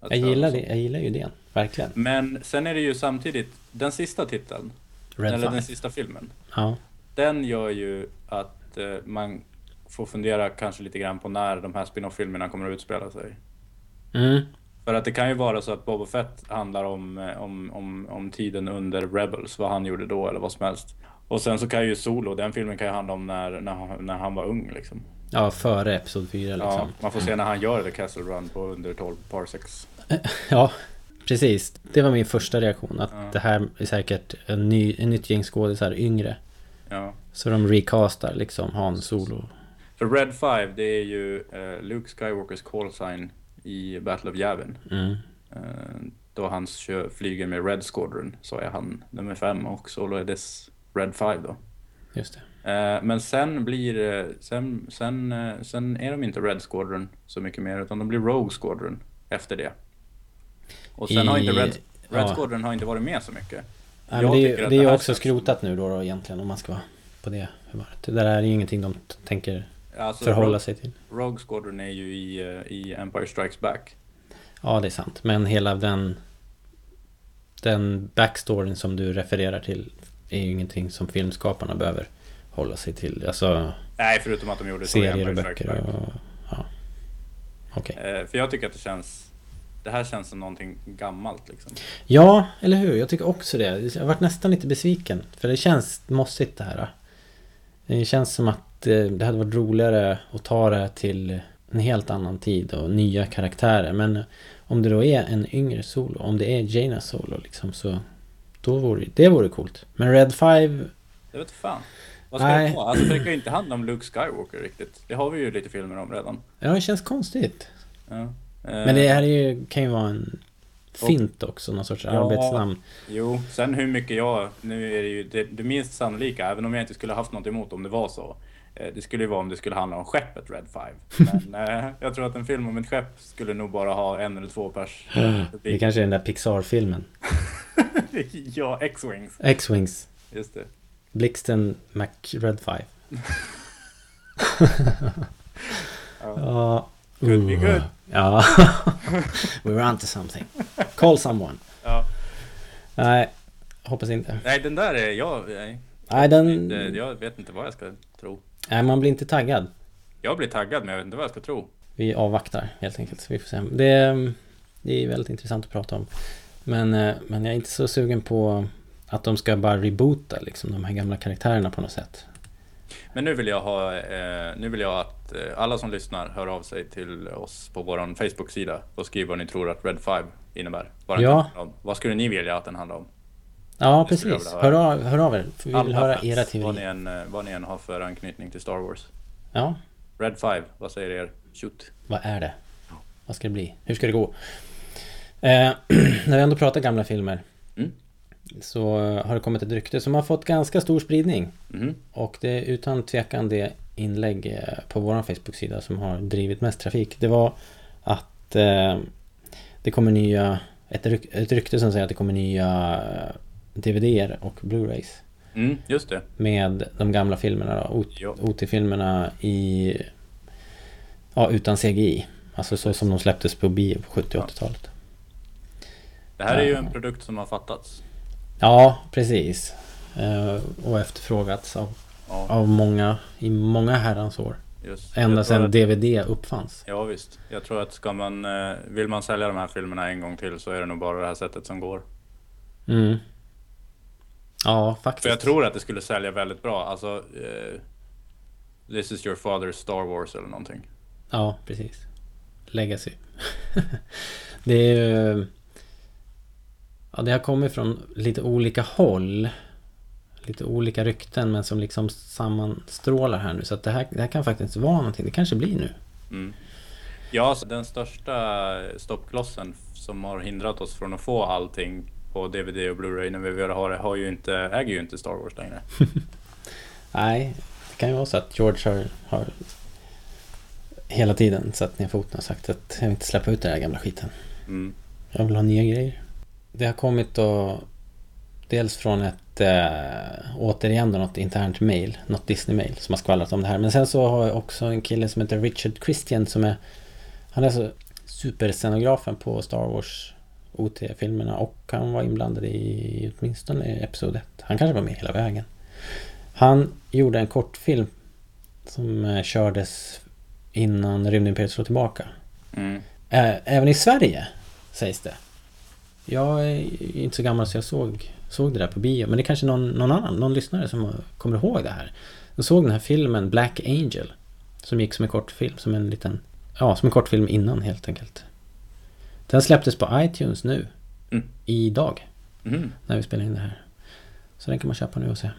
att jag gillar, det, jag gillar ju det. Verkligen. Men sen är det ju samtidigt, den sista titeln, Red eller den Five. sista filmen, Ja. den gör ju att eh, man får fundera kanske lite grann på när de här spin-off-filmerna kommer att utspela sig. Mm. För att det kan ju vara så att Boba Fett handlar om, om, om, om tiden under Rebels, vad han gjorde då eller vad som helst. Och sen så kan ju Solo, den filmen kan ju handla om när, när, när han var ung liksom. ja, före Episod 4 liksom. Ja, man får se när han gör The Castle Run på under 12 parsecs. [laughs] Ja, precis. Det var min första reaktion. Att Ja. det här är säkert en, ny, en nytt gäng skådisar, yngre. Ja. Så de recastar liksom Han Solo. För Red 5, det är ju eh, Luke Skywalkers call sign i Battle of Yavin. Mm. Eh, då han kör, flyger med Red Squadron så är han nummer 5 och Solo är dess Red 5 då. Just det. Eh, men sen blir det, sen, sen, eh, sen är de inte Red Squadron så mycket mer utan de blir Rogue Squadron efter det. Och sen I- har inte Red, Red ja. Squadron har inte varit med så mycket. Nej, Jag det, att det är det ju också skrotat nu då, då egentligen om man ska vara på det humöret. Det där är ju ingenting de tänker Alltså, förhålla Rogue, sig till. Rogue Squadron är ju i, eh, i Empire Strikes Back. Ja, det är sant. Men hela den den backstoryn som du refererar till är ju ingenting som filmskaparna behöver hålla sig till. Alltså Nej, förutom att de gjorde serier och böcker och... Ja. Okej. Eh, för jag tycker att det känns... Det här känns som någonting gammalt liksom. Ja, eller hur? Jag tycker också det. Jag har varit nästan lite besviken. För det känns mossigt det här. Det känns som att eh, det hade varit roligare att ta det till en helt annan tid och nya karaktärer. Men om det då är en yngre solo, om det är Jaina solo liksom så... Då vore det vore coolt. Men Red 5... Det vet fan. Vad ska Nej. det vara? Alltså det kan ju inte handla om Luke Skywalker riktigt. Det har vi ju lite filmer om redan. Ja, det känns konstigt. Ja. Eh, Men det här är ju, kan ju vara en fint också, någon sorts Ja. arbetsnamn. Jo, sen hur mycket jag... Nu är det ju det, det minst sannolika, även om jag inte skulle haft något emot om det var så. Eh, Det skulle ju vara om det skulle handla om skeppet Red 5. [laughs] Men eh, jag tror att en film om ett skepp skulle nog bara ha en eller två pers [gasps] Det kanske är den där Pixar-filmen. [laughs] ja, X-Wings. X-Wings. Just det. Blixten Mac Red 5. [laughs] Ja. Ja. Could be good. Ja. We were onto something. Call someone. Ja. Nej, hoppas inte. Nej, den där är jag... Nej, Nej, den... jag vet inte vad jag ska tro. Nej, man blir inte taggad. Jag blir taggad, men jag vet inte vad jag ska tro. Vi avvaktar helt enkelt. Vi får se. Det, det är väldigt intressant att prata om. Men, eh, men jag är inte så sugen på att de ska bara reboota liksom, de här gamla karaktärerna på något sätt. Men nu vill jag ha, eh, nu vill jag att eh, alla som lyssnar hör av sig till oss på vår Facebook-sida och skriver vad ni tror att Red 5 innebär. Vad, Ja. vad skulle ni vilja att den handlar om? Ja, precis. Hör av, hör av er. Vi vill höra era vad, ni teorier. än, eh, vad ni än har för anknytning till Star Wars. Ja, Red 5, vad säger er? Shoot. vad är det? Vad ska det bli? Hur ska det gå? Eh, [clears throat] när vi ändå pratar gamla filmer Mm. så eh, har det kommit ett rykte som har fått ganska stor spridning. Mhm. Och det är utan tvekan det inlägg eh, på vår Facebook-sida som har drivit mest trafik. Det var att eh, det kommer nya, ett, ryk, ett rykte som säger att det kommer nya DVD-er och Blu-rays Mm, just det. med de gamla filmerna då. OT-filmerna i... Ja, utan CGI. Alltså så som de släpptes på bio på 70 och 80-talet. Det här är ju Ja. en produkt som har fattats. Ja, precis. Eh, och efterfrågats av, Ja, av många i många herrans år. just. Ända sedan att- DVD uppfanns. Ja visst. Jag tror att ska man, eh, vill man sälja de här filmerna en gång till så är det nog bara det här sättet som går. Mm. Ja, faktiskt. För jag tror att det skulle sälja väldigt bra. Alltså, eh, This is your father's Star Wars eller någonting. Ja, precis. Legacy. [laughs] det är ju... Ja, det har kommit från lite olika håll. lite olika rykten men som liksom sammanstrålar här nu. Så att det här, det här kan faktiskt vara någonting. Det kanske blir nu. Mm. Ja, så den största stoppklossen som har hindrat oss från att få allting på DVD och Blu-ray när vi vill ha det har ju inte, äger ju inte Star Wars längre. [laughs] Nej, det kan ju vara så att George har, har hela tiden satt ner foten och sagt att jag vill inte släppa ut den här gamla skiten. Mm. Jag vill ha nya grejer. Det har kommit då dels från ett äh, återigen då något internt mail, något Disney-mail som har skvallrat om det här. Men sen så har jag också en kille som heter Richard Christian som är han är så superscenografen på Star Wars OT-filmerna och han var inblandad i åtminstone Episod 1. Han kanske var med hela vägen. Han gjorde en kortfilm som eh, kördes innan Rymdimperiet slår tillbaka. Mm. Även i Sverige, sägs det. Jag är inte så gammal så jag såg, såg det där på bio. Men det är kanske någon, någon annan, någon lyssnare som kommer ihåg det här. Jag såg den här filmen Black Angel. Som gick som en kortfilm, som en liten... Ja, som en kortfilm innan helt enkelt. Den släpptes på iTunes nu. Mm. Idag. Mm. När vi spelar in det här. Så den kan man köpa nu och se.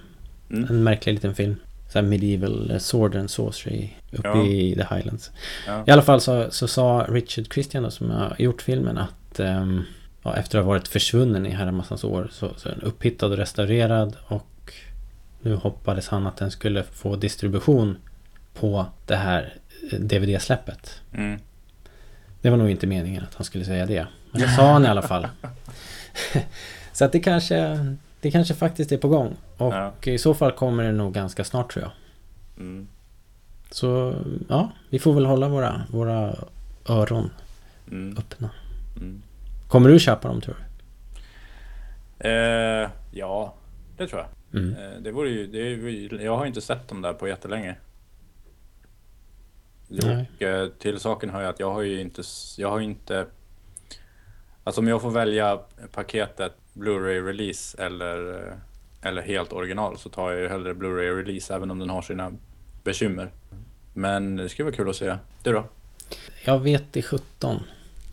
Mm. En märklig liten film. Så medieval eh, sword and sorcery uppe Ja. i the highlands. Ja. I alla fall så, så sa Richard Christian då, som har gjort filmen att ehm, ja, efter att ha varit försvunnen i herramassans år så, så är den upphittad och restaurerad och nu hoppades han att den skulle få distribution på det här eh, DVD-släppet. Mm. Det var nog inte meningen att han skulle säga det. Men det sa han i alla fall. [laughs] så att det kanske, det kanske faktiskt är på gång. Och Ja. i så fall kommer det nog ganska snart tror jag. Mm. Så ja, vi får väl hålla våra, våra öron Mm. öppna. Mm. Kommer du köpa dem tror du? Eh, ja, det tror jag. Mm. Eh, det vore ju, det jag har inte sett dem där på jättelänge. Nej. Och eh, till saken hör jag att jag har ju inte, jag har inte... Alltså om jag får välja paketet Blu-ray release eller, eh, eller helt original så tar jag ju hellre Blu-ray release även om den har sina bekymmer. Men det skulle vara kul att se. Du då? Jag vet i 17.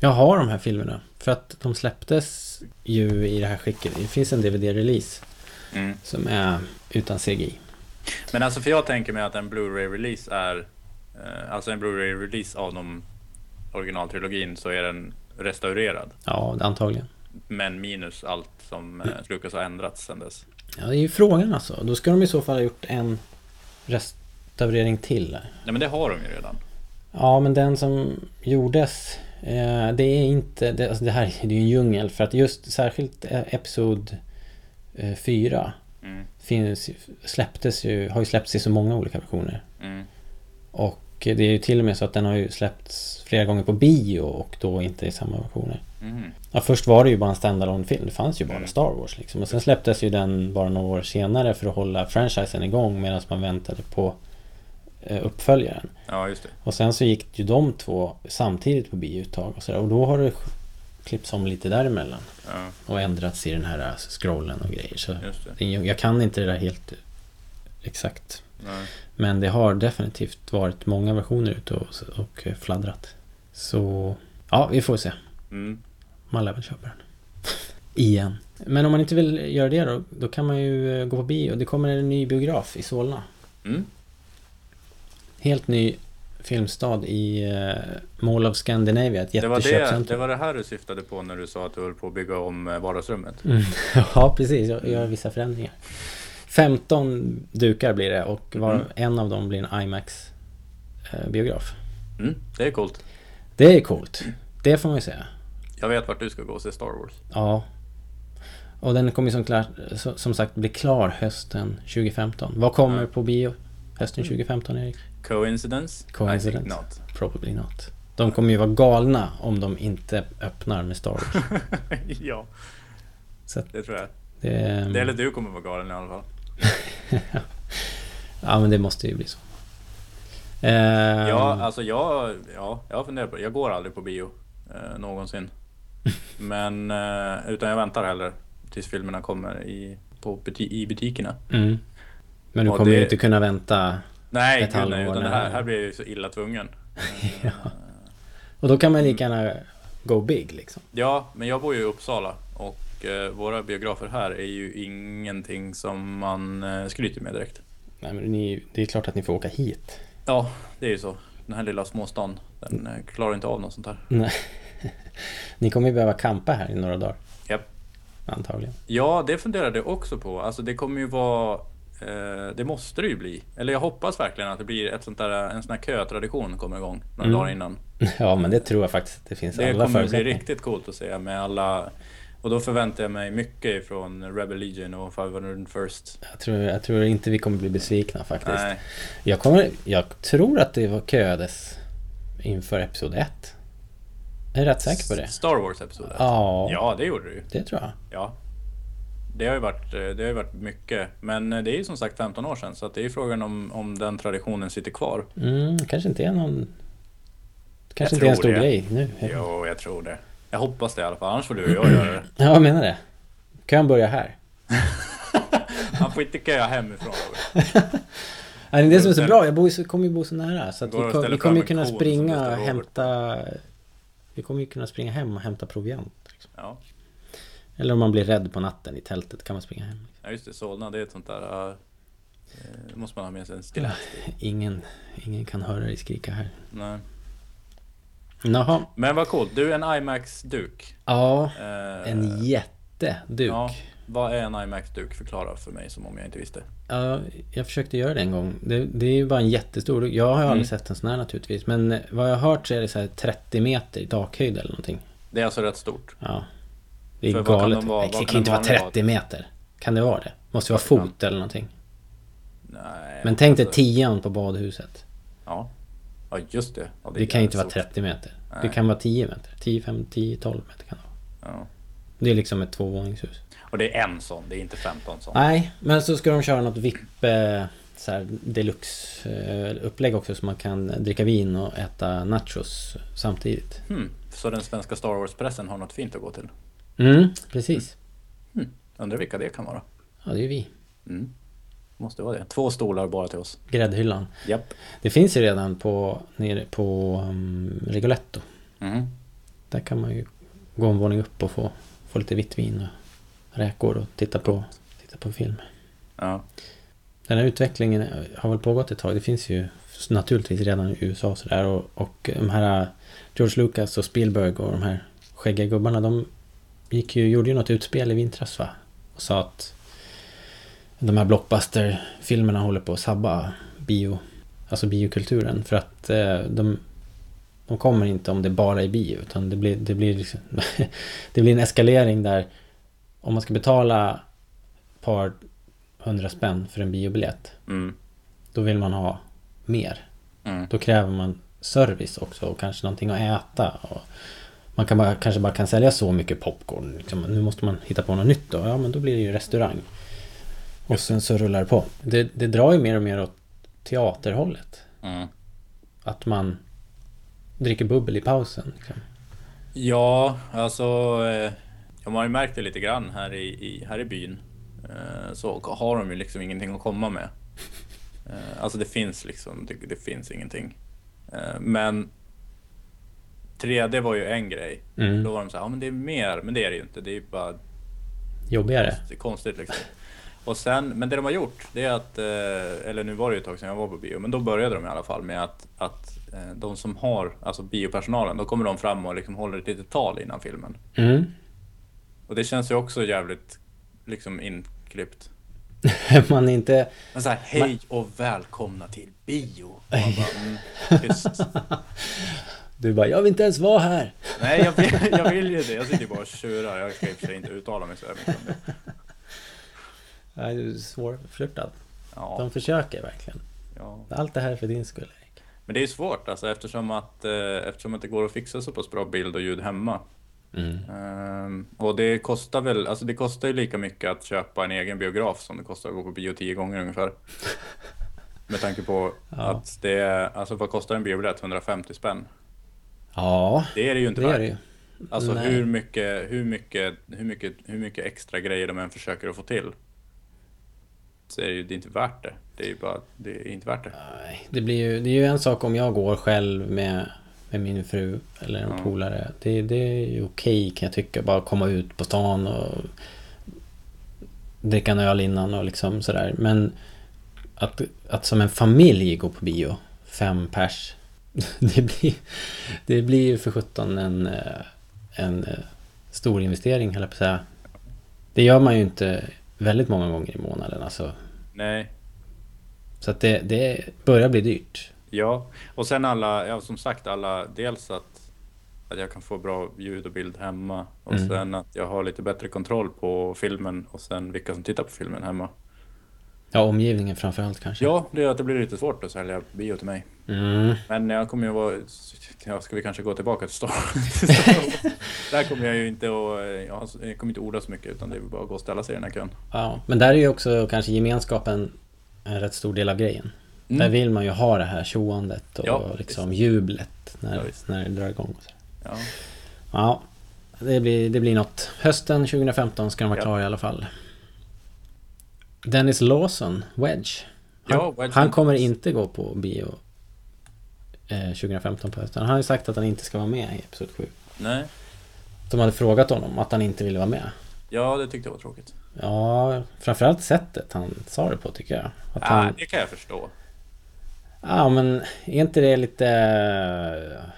Jag har de här filmerna. För att de släpptes ju i det här skicket. Det finns en DVD-release Mm. som är utan CGI. Men alltså för jag tänker mig att en Blu-ray release är Alltså en Blu-ray release av de originaltrilogin så är den restaurerad. Ja, antagligen. Men minus allt som eh, Lucas har ändrats sedan dess. Ja, det är ju frågan alltså. Då ska de i så fall ha gjort en restaurering till. Nej men det har de ju redan. Ja, men den som gjordes eh, Det är inte det, alltså det här är ju en djungel för att just särskilt eh, Episod eh, 4 Mm, finns, släpptes ju, har ju släppts i så många olika versioner. mm, Och det är ju till och med så att den har ju släppts flera gånger på bio och då inte i samma versioner. mm. Ja, först var det ju bara en standalone film. Det fanns ju bara Mm. Star Wars liksom. Och sen släpptes ju den bara några år senare för att hålla franchisen igång medan man väntade på eh, uppföljaren. Ja just det. Och sen så gick ju de två samtidigt på biouttag och sådär. Och då har det klippts om lite däremellan. Ja, Och ändrats i den här eh, scrollen och grejer. Så just det. jag kan inte det där helt exakt. Nej. Men det har definitivt varit många versioner ute och, och fladdrat. Så ja, vi får se. Mm. Man lär väl köpa den. Igen. Men om man inte vill göra det då, då kan man ju eh, gå på bio. Det kommer en ny biograf i Solna. Mm. Helt ny filmstad i uh, Mall of Scandinavia, ett Det, var det, jätteköpcentrum. det var det här du syftade på när du sa att du höll på att bygga om eh, vardagsrummet. Mm. [laughs] Ja, precis. Jag gör vissa förändringar. 15 dukar blir det och var, Mm. en av dem blir en IMAX-biograf. Mm. Det är coolt. Det är coolt. Det får man ju säga. Jag vet vart du ska gå och se Star Wars. Ja. Och den kommer som, klar, som sagt bli klar hösten 2015. Vad kommer Ja. på bio hösten 2015 Erik? Coincidence? Coincidence. I think not. Probably not. De kommer ju vara galna om de inte öppnar med Star Wars. [laughs] ja, Så att det tror jag. det, Det eller du kommer vara galen i alla fall. [laughs] Ja men det måste ju bli så. Eh, Ja, alltså jag, ja, jag har funderat på det. Jag går aldrig på bio eh, någonsin. [laughs] Men, eh, utan jag väntar hellre tills filmerna kommer i, på buti- i butikerna. mm. Men du och kommer ju det- inte kunna vänta. Nej, Ett gud, nej halvår utan det här, här blir jag ju så illa tvungen. [laughs] Ja. Och då kan man lika gärna go big liksom. Ja, men jag bor ju i Uppsala och och eh, våra biografer här är ju ingenting som man eh, skryter med direkt. Nej, men ni, det är klart att ni får åka hit. Ja, det är ju så. Den här lilla småstan, den eh, klarar inte av något sånt här. Nej. [laughs] Ni kommer ju behöva campa här i några dagar. Japp. Antagligen. Ja, det funderade jag också på. Alltså det kommer ju vara... Eh, det måste det ju bli. Eller jag hoppas verkligen att det blir ett sånt där, en sån här kötradition kommer igång några Mm. dagar innan. [laughs] Ja, men det tror jag faktiskt att det finns Det alla kommer bli riktigt coolt att se med alla... Och då förväntar jag mig mycket från Rebel Legion och 501st. Jag tror, jag tror inte vi kommer bli besvikna faktiskt. Nej, Jag, kommer, jag tror att det var köades inför Episod 1. Jag är rätt säker på det. Star Wars episod ett. Ja, Ja, det gjorde det ju. det tror jag. Ja. Det har ju varit, eh, det har ju varit mycket. Men eh, det är ju som sagt 15 år sedan. Så det är ju frågan om, om den traditionen sitter kvar. Mm, kanske inte är någon... Kanske Jag inte är en stor det. grej nu. Jo, jag tror det. Jag hoppas det i alla fall. Annars får du och jag göra det. Ja, jag menar det. Kön börjar här. [laughs] Man får inte köa hemifrån. [laughs] Nej, det är det som är så bra. Jag bor, så- kommer ju bo så nära. Så att vi, kom, vi kommer ju kunna springa och hämta... Vi kommer ju kunna springa hem och hämta proviant. Liksom. Ja, Eller om man blir rädd på natten i tältet kan man springa hem. ja just det. Solna, det är ett sånt där... Uh, måste man ha med sig en [laughs] stilett. Ingen, ingen kan höra dig skrika här. Nej. Jaha. Men vad coolt. Du är en IMAX-duk. Ja, Eh, en jätteduk. Ja, vad är en IMAX-duk? Förklara för mig som om jag inte visste. Ja, jag försökte göra det en gång. Det, det är ju bara en jättestor duk. Jag har ju aldrig Mm. sett en sån här naturligtvis. Men eh, vad jag har hört så är det så här 30 meter i takhöjd eller någonting. Det är alltså rätt stort. Ja. Det är För vad kan galet. de vara- det kan kan inte vara vanlig 30 meter. Kan det vara det? Måste vara Ja. fot eller någonting. Nej, Men tänk dig alltså- tian på badhuset. Ja. Ja, just det. Ja, Det kan ju inte vara stort. 30 meter. Det Nej. kan vara 10 meter. 10, 5, 10, 12 meter kan det vara. Ja. Det är liksom ett tvåvåningshus. Och det är en sån, det är inte 15 sån. Nej, men så ska de köra något VIP så här deluxe eh, upplägg också så man kan dricka vin och äta nachos samtidigt. Hmm. Så den svenska Star Wars-pressen har något fint att gå till. Mm, precis. Undrar vilka det kan vara. Ja, det är ju vi. Mm. Måste vara det. Två stolar bara till oss. Gräddhyllan. Japp. Det finns ju redan på, nere på um, Rigoletto. Mm. Där kan man ju gå en våning upp och få, få lite vitt vin och räkor och titta på, titta på film. Ja. Den här utvecklingen har väl pågått ett tag. Det finns ju naturligtvis redan i USA och sådär. Och, och de här George Lucas och Spielberg och de här skäggiga gubbarna. De gick ju, gjorde ju något utspel i vintras va? Och sa att de här blockbuster-filmerna håller på att sabba bio, alltså biokulturen. För att eh, de, de kommer inte om det bara är bio. Utan det blir, det blir, liksom, [laughs] det blir en eskalering där om man ska betala ett par hundra spänn för en biobiljett. Mm. Då vill man ha mer. Mm. Då kräver man service också och kanske någonting att äta. Och man kan bara, kanske bara kan sälja så mycket popcorn. Liksom. Nu måste man hitta på något nytt då. Ja, men då blir det ju restaurang. Och sen så rullar det på. Det, det drar ju mer och mer åt teaterhållet. Mm. Att man dricker bubbel i pausen. Liksom. Ja, alltså... Eh, jag har ju märkt det lite grann här i, i, här i byn. Eh, så har de ju liksom ingenting att komma med. Eh, alltså det finns liksom, det, det finns ingenting. Men 3D var ju en grej. Mm. Då var de så här, ja men det är mer, men det är det ju inte. Det är ju bara Jobbigare. konstigt, konstigt liksom. Och sen, men det de har gjort, det är att, eh, eller nu var det ju ett tag sedan jag var på bio, men då började de i alla fall med att, att eh, de som har, alltså biopersonalen, då kommer de fram och liksom håller ett litet tal innan filmen. Mm. Och det känns ju också jävligt liksom inklippt. [laughs] man är inte... Men så här, hej och välkomna till bio. Man bara, mm. [laughs] Du bara, jag vill inte ens vara här. Nej, jag vill, jag vill ju det. Jag sitter ju bara och tjurar. Jag ska i och för sig inte uttala mig så här mycket om det. Är svårflörtad. Ja, De försöker verkligen. ja. Allt det här är för din skull, Erik. Men det är svårt alltså eftersom att, eh, eftersom att det går att fixa så pass bra bild och ljud hemma. Mm. Ehm, och det kostar väl, alltså det kostar ju lika mycket att köpa en egen biograf som det kostar att gå på bio tio gånger ungefär. [laughs] Med tanke på Ja. att det är, alltså vad kostar en biobiljett? 150 spänn? Ja, Det är det ju inte det är värt. det ju. Alltså Nej. hur mycket, hur, mycket, hur, mycket, hur mycket extra grejer de än försöker att få till. Så är det ju det är inte värt det. Det är ju bara, det är inte värt det. Nej, det blir ju, det är ju en sak om jag går själv med, med min fru eller en Ja. polare. Det, det är ju okej kan jag tycka. Bara komma ut på stan och dricka en öl innan och liksom sådär. Men att, att som en familj gå på bio, fem pers. [laughs] Det blir, det blir ju för sjutton en, eh, en eh, stor investering, höll jag på att säga. Det gör man ju inte väldigt många gånger i månaden alltså. Nej, Så att det, det börjar bli dyrt. ja. Och sen alla, ja som sagt alla, dels att, att jag kan få bra ljud och bild hemma. Och Mm. sen att jag har lite bättre kontroll på filmen och sen vilka som tittar på filmen hemma. Ja, omgivningen framförallt kanske. Ja, det är att det blir lite svårt att sälja bio till mig. Mm. Men jag kommer ju vara... Ja, ska vi kanske gå tillbaka till Star till Star Wars? [laughs] Där kommer jag ju inte att... Jag har- jag kommer inte orda så mycket utan det är bara att gå och ställa sig i den här kön. Ja, men där är ju också kanske gemenskapen en rätt stor del av grejen. Mm. Där vill man ju ha det här tjoandet och Ja, liksom jublet när, Ja, när det drar igång. Ja. Ja, det blir, det blir något. Hösten 2015 ska de vara Ja. klara i alla fall. Dennis Lawson, Wedge. Han, Ja, Wedge. han kommer inte gå på bio eh, 2015 på hösten. Han har ju sagt att han inte ska vara med i Episod 7. Nej. De hade frågat honom att han inte ville vara med. Ja, det tyckte jag var tråkigt. Ja, framförallt sättet han sa det på tycker jag. Att Ja, han, det kan jag förstå. Ja, men är inte det lite eh,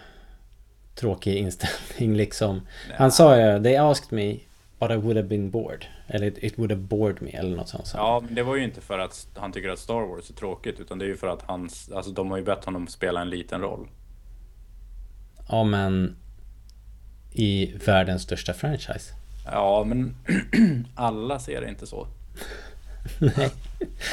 tråkig inställning [laughs] liksom? Nej. Han sa ju They asked me but I would have been bored. Eller it would have bored me eller något sånt. han. Ja, men det var ju inte för att han tycker att Star Wars är tråkigt utan det är ju för att hans... Alltså de har ju bett honom spela en liten roll. ja, men i världens största franchise. Ja, men [clears throat] alla ser det inte så. [laughs] Nej.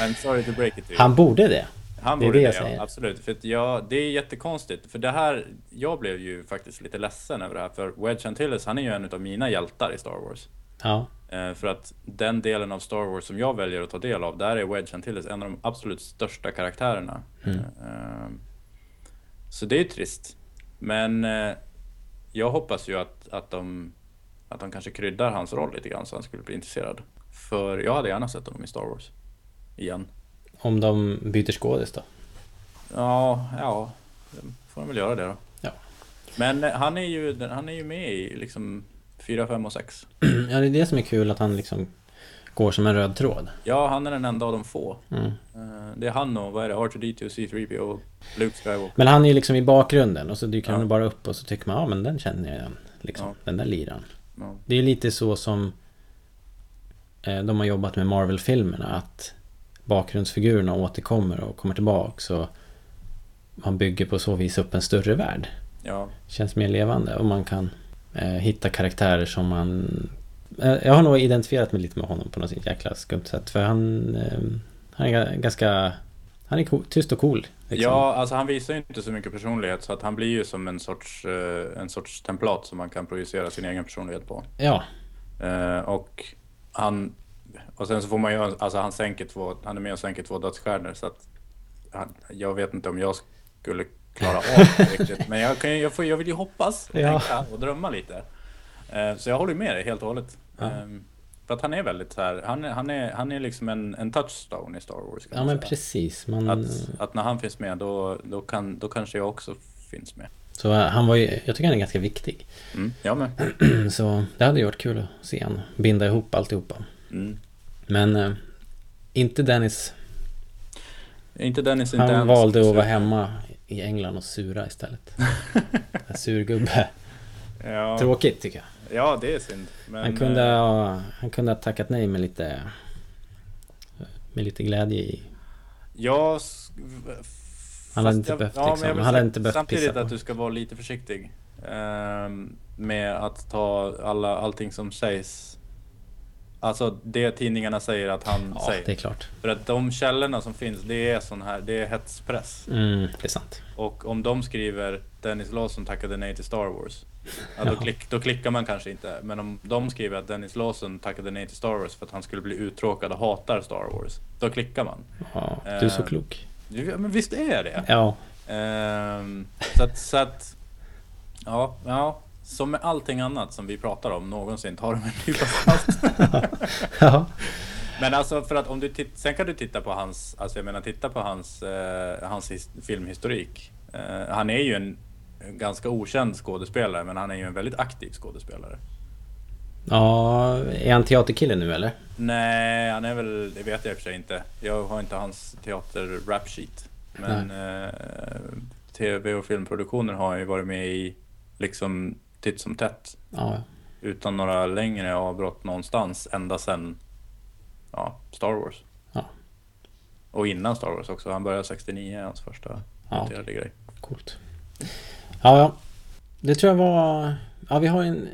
I'm sorry to break it to you. Han borde det. Han Det borde det det, jag ja, absolut. För att ja, det är jättekonstigt. För det här, jag blev ju faktiskt lite ledsen över det här. För Wedge Antilles, han är ju en av mina hjältar i Star Wars. Ja, för att den delen av Star Wars som jag väljer att ta del av, där är Wedge Antilles en av de absolut största karaktärerna. Mm. Eh, så det är trist. Men eh, jag hoppas ju att, att, de, att de kanske kryddar hans roll lite grann så han skulle bli intresserad. För jag hade gärna sett honom i Star Wars. Igen. om de byter skådis då. Ja, ja, får de väl göra det då. Ja. Men eh, han är ju, han är ju med i liksom 4, 5 och 6. [clears throat] Ja, det är det som är kul att han liksom går som en röd tråd. Ja, han är den enda av de få. Mm. Eh, Det är han och, vad är det, R2D2, C3PO och Luke Skywalker. Men han är ju liksom i bakgrunden och så dyker Ja. han bara upp och så tycker man ja men den känner jag igen. Liksom, Ja. Den där liran. Ja. Det är lite så som eh, de har jobbat med Marvel-filmerna att bakgrundsfigurerna återkommer och kommer tillbaks och man bygger på så vis upp en större värld. Ja, Känns mer levande och man kan hitta karaktärer som man... Eh, jag har nog identifierat mig lite med honom på något jäkla skumt sätt för han, eh, han är ga- ganska... Han är cool, tyst och cool. liksom. ja alltså han visar ju inte så mycket personlighet så att han blir ju som en sorts, eh, en sorts templat som man kan projicera sin egen personlighet på. Ja, Eh, och han, och sen så får man ju, alltså han sänker två, han är med och sänker två dödsstjärnor så att han, jag vet inte om jag skulle klara av [laughs] riktigt. Men jag, kan, jag, får, jag vill ju hoppas och Ja. tänka och drömma lite. Eh, så jag håller med dig helt och hållet. Ja. Eh, för att han är väldigt så här, han är, han är, han är liksom en, en touchstone i Star Wars. kan ja men säga. precis. Man, Att, att när han finns med då, då, kan, då kanske jag också finns med. Så eh, han var ju, jag tycker han är ganska viktig. Mm, jag med. [clears throat] Så det hade ju varit kul att se han binda ihop alltihopa. Mm. Men eh, inte Dennis. Inte Dennis, inte Han ens. valde att vara hemma i England och sura istället. [laughs] En Surgubbe. Ja, Tråkigt tycker jag. ja, det är synd. Men, Han kunde, eh, ha, han kunde ha tackat nej med lite med lite glädje i. Jag... s- Han hade inte jag- behövt, ja, men liksom. jag hade inte behövt Samtidigt pissa på. att du ska vara lite försiktig. ehm, med att ta alla, allting som sägs. Alltså det tidningarna säger att han Ja, säger. det är klart. För att de källorna som finns, det är sån här, det är hetspress. Mm, det är sant. Och om de skriver Dennis Lawson tackade nej till Star Wars. Ja, då, klick, då klickar man kanske inte. Men om de skriver att Dennis Lawson tackade nej till Star Wars för att han skulle bli uttråkad och hatar Star Wars. Då klickar man. Ja, du är så Eh, klok. Ja, Men visst är jag det? Ja, Ehm, så att, så att ja, ja, som med allting annat som vi pratar om någonsin, tar de en nypa salt. [laughs] ja. Men alltså för att om du titt, sen kan du titta på hans, alltså jag menar titta på hans, eh, hans his, filmhistorik. Eh, han är ju en ganska okänd skådespelare men han är ju en väldigt aktiv skådespelare. Ja, är han teaterkille nu eller? Nej, han är väl, det vet jag i och för sig inte. Jag har inte hans teater-rap sheet. Men eh, tv och filmproduktioner har han ju varit med i liksom titt som tätt. Ja, Utan några längre avbrott någonstans ända sedan ja, Star Wars. Ja. Och innan Star Wars också. Han började 69, hans första Ja. noterade grej. coolt. Ja, ja. Det tror jag var... Ja, vi har en...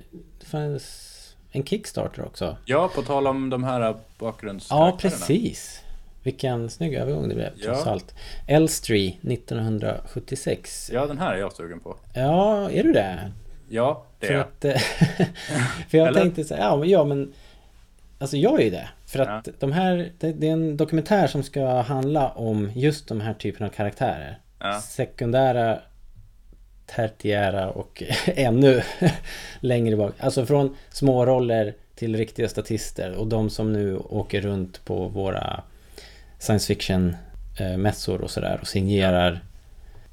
en Kickstarter också. Ja, på tal om de här Ja, bakgrundskaraktärerna. precis. Vilken snygg övergång det blev, Ja. trots allt. Elstree 1976. Ja, den här är jag sugen på. Ja, är du det? Ja, det För är jag. att... eh, [laughs] för jag Eller? tänkte så här, ja men, ja men... Alltså jag är ju det. För att Ja. de här... Det, det är en dokumentär som ska handla om just de här typerna av karaktärer. Ja. Sekundära, tertiära och [laughs] ännu [laughs] längre bak. Alltså från småroller till riktiga statister och de som nu åker runt på våra science fiction eh, mässor och sådär och signerar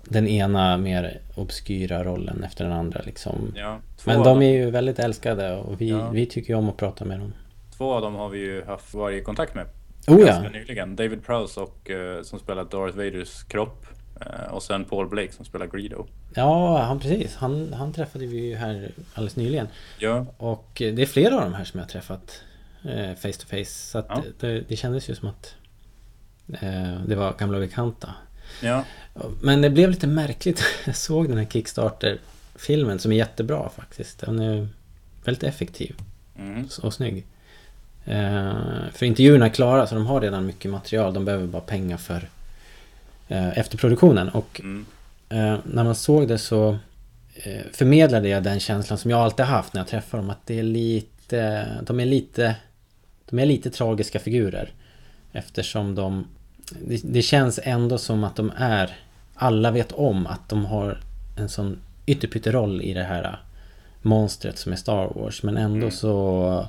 den ena mer obskyra rollen efter den andra liksom. Ja, Men de är ju väldigt älskade och vi, Ja. vi tycker ju om att prata med dem. två av dem har vi ju haft varit i kontakt med Oh ganska ja! nyligen. David Prowse och, eh, som spelar Darth Vaders kropp. eh, och sen Paul Blake som spelar Greedo. Ja, han precis. Han, han träffade vi ju här alldeles nyligen. Ja, Och eh, det är flera av de här som jag har träffat eh, face to face. Så Ja. det, det kändes ju som att eh, det var gamla bekanta. Ja, Men det blev lite märkligt. [laughs] Jag såg den här Kickstarter-filmen som är jättebra faktiskt. Den är väldigt effektiv mm, och snygg. Eh, för intervjuerna är klara så de har redan mycket material. De behöver bara pengar för eh, efterproduktionen. Och mm, Eh, när man såg det så förmedlade jag den känslan som jag alltid haft när jag träffar dem. Att det är lite, de är lite, de är lite tragiska figurer. Eftersom de, det, det känns ändå som att de är, alla vet om att de har en sån ytterpytteroll i det här monstret som är Star Wars. Men ändå Mm. så,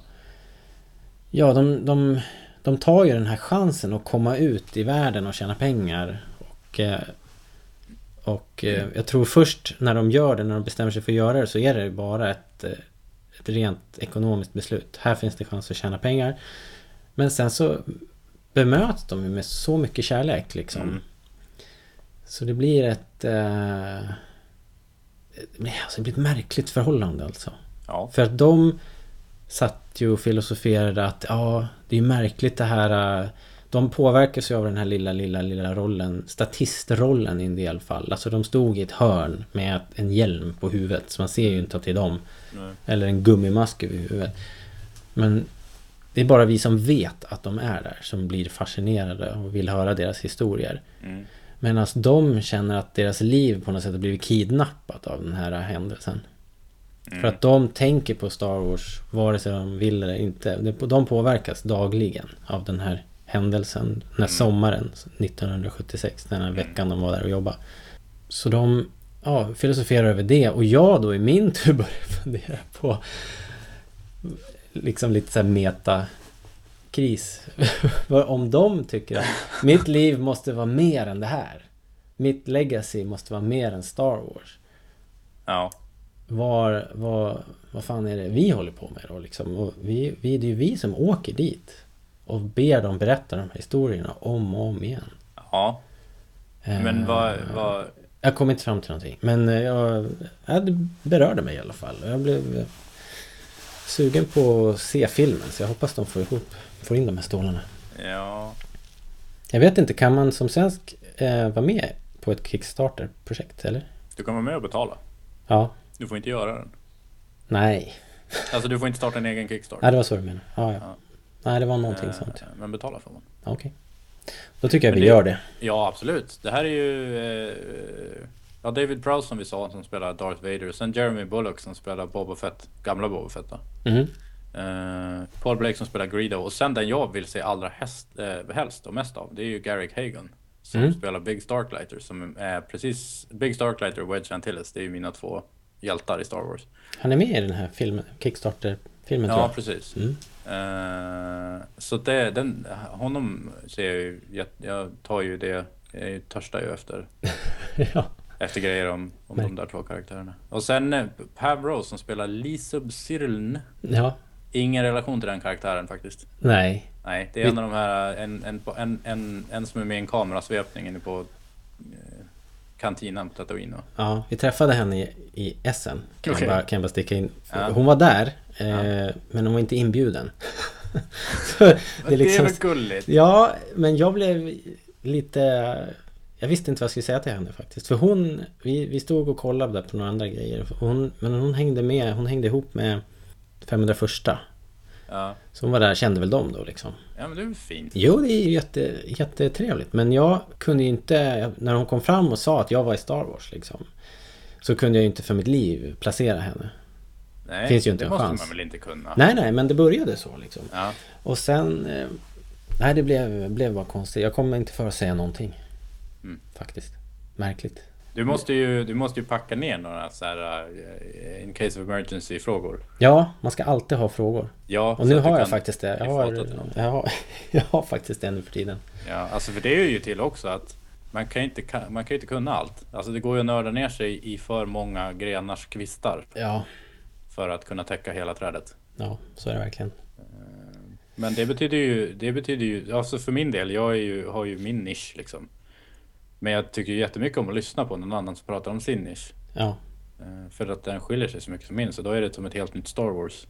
ja de, de, de tar ju den här chansen att komma ut i världen och tjäna pengar. Och eh, och eh, jag tror först när de gör det, när de bestämmer sig för att göra det, så är det bara ett, ett rent ekonomiskt beslut. Här finns det chans att tjäna pengar. Men sen så bemöts de med så mycket kärlek liksom. Mm. Så det blir ett... Eh, det blir- alltså det blir ett märkligt förhållande alltså. ja, För att de satt ju och filosoferade att ja, det är märkligt det här. eh, De påverkas ju av den här lilla, lilla, lilla rollen, statistrollen i en del fall. Alltså de stod i ett hörn med en hjälm på huvudet, så man ser ju inte att det är dem. nej, Eller en gummimask över huvudet. Men det är bara vi som vet att de är där som blir fascinerade och vill höra deras historier. mm, Medan de känner att deras liv på något sätt har blivit kidnappat av den här händelsen. mm, För att de tänker på Star Wars vare sig de vill eller inte. De påverkas dagligen av den här händelsen. Den här Mm. sommaren 1976. Den här veckan de var där och jobbade. Så de ja, filosoferar över det. Och jag då i min tur börjar fundera på liksom lite så här meta kris. [laughs] Vad Om de tycker att mitt liv måste vara mer än det här. Mitt legacy måste vara mer än Star Wars ja, var, var, vad fan är det vi håller på med då liksom? Och vi, vi, det är ju vi som åker dit och ber dem berätta de här historierna om och om igen. ja. Men Eh, vad, vad, Jag kom inte fram till någonting. Men eh, jag, ja, det berörde mig i alla fall. Jag blev sugen på att se filmen. Så jag hoppas de får ihop, får in de här stålarna. ja, Jag vet inte, kan man som svensk eh, vara med på ett Kickstarter-projekt eller? du kan vara med och betala. Ja. Du får inte göra den. Nej. Alltså du får inte starta en egen Kickstarter. Ja, det var så du menade. Ja, ja. Ja. Nej, det var någonting Eh, sånt. Men betala får man. Okej. Då tycker jag vi det- gör det. Ja, absolut. Det här är ju... Eh, ja, David Prowse som vi sa som spelar Darth Vader. Sen Jeremy Bullock som spelar Boba Fett. Gamla Boba Fett då. Mhm. Eh, Paul Blake som spelar Greedo. Och sen den jag vill se allra häst, eh, helst och mest av. Det är ju Garrick Hagon. Som Mm. spelar Big Starklighter. Som är precis... Big Starklighter och Wedge Antilles. Det är ju mina två hjältar i Star Wars. Han är med i den här filmen, Kickstarter-filmen tror Ja, jag. precis. Mm. Eh, så det, den, honom ser jag ju, jag, jag tar ju det, jag törstar ju efter [laughs] ja. Efter grejer om, om de där två karaktärerna. Och sen eh, Pavro som spelar Lisub Cyrln. Ja. Ingen relation till den karaktären faktiskt. Nej. Nej, det är en av de här, en, en, en, en, en som är med i en kamerasvepning inne på eh, kantinan på Tatooine. Ja, vi träffade henne i, i Essen. Kan, Okej. jag bara, kan jag bara sticka in. Ja. Hon var där, eh, men hon var inte inbjuden. [laughs] Det är [laughs] liksom... väl gulligt? Ja, men jag blev lite... Jag visste inte vad jag skulle säga till henne faktiskt. För hon... Vi, vi stod och kollade där på några andra grejer. Hon, men hon hängde med. Hon hängde ihop med 501 Ja. Så hon var där, kände väl dem då liksom. ja, men det är väl fint. Jo, det är jätte, jättetrevligt. Men jag kunde ju inte... När hon kom fram och sa att jag var i Star Wars liksom. Så kunde jag ju inte för mitt liv placera henne. Nej, Finns ju inte det en måste chans. man väl inte kunna? Nej, nej, men det började så liksom. Ja. Och sen... Eh, nej, det blev, blev bara konstigt. Jag kommer inte för att säga någonting. Mm. Faktiskt. Märkligt. Du måste ju, du måste ju packa ner några så här uh, in case of emergency frågor. Ja, man ska alltid ha frågor. Ja, Och nu har jag faktiskt det. Jag har, jag, har, [laughs] jag har faktiskt det nu för tiden. Ja, alltså för det är ju till också att man kan ju inte, man kan inte kunna allt. Alltså det går ju att nörda ner sig i för många grenars kvistar Ja, för att kunna täcka hela trädet. ja, så är det verkligen. Men det betyder ju, det betyder ju, alltså för min del, jag är ju, har ju min nisch liksom. Men jag tycker jättemycket om att lyssna på någon annan som pratar om sin nisch. Ja, Eh, För att den skiljer sig så mycket från min, så då är det som ett helt nytt Star Wars.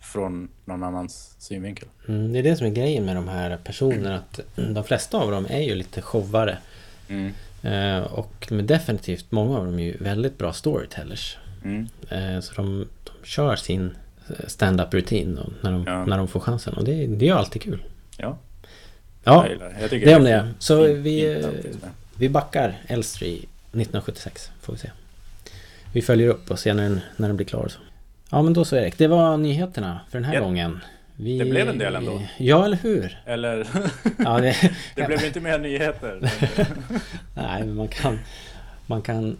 Från någon annans synvinkel. mm, det är det som är grejen med de här personerna. Att de flesta av dem är ju lite showare. Mm. Eh, och men definitivt, många av dem är ju väldigt bra storytellers. Mm. Eh, så de, de kör sin stand-up rutin då, när, de, Ja. när de får chansen. Och det, det är ju alltid kul. Ja, Ja, jag det. Jag det om det. Så vi, vi backar Elstree 1976, får vi se. Vi följer upp och ser när den, när den blir klar. Så. Ja, men då så Erik. Det var nyheterna för den här Japp. gången. Vi, Det blev en del ändå. Ja, eller hur? Eller, Ja, det, [laughs] det blev inte mer nyheter. [laughs] Nej, men man kan, man kan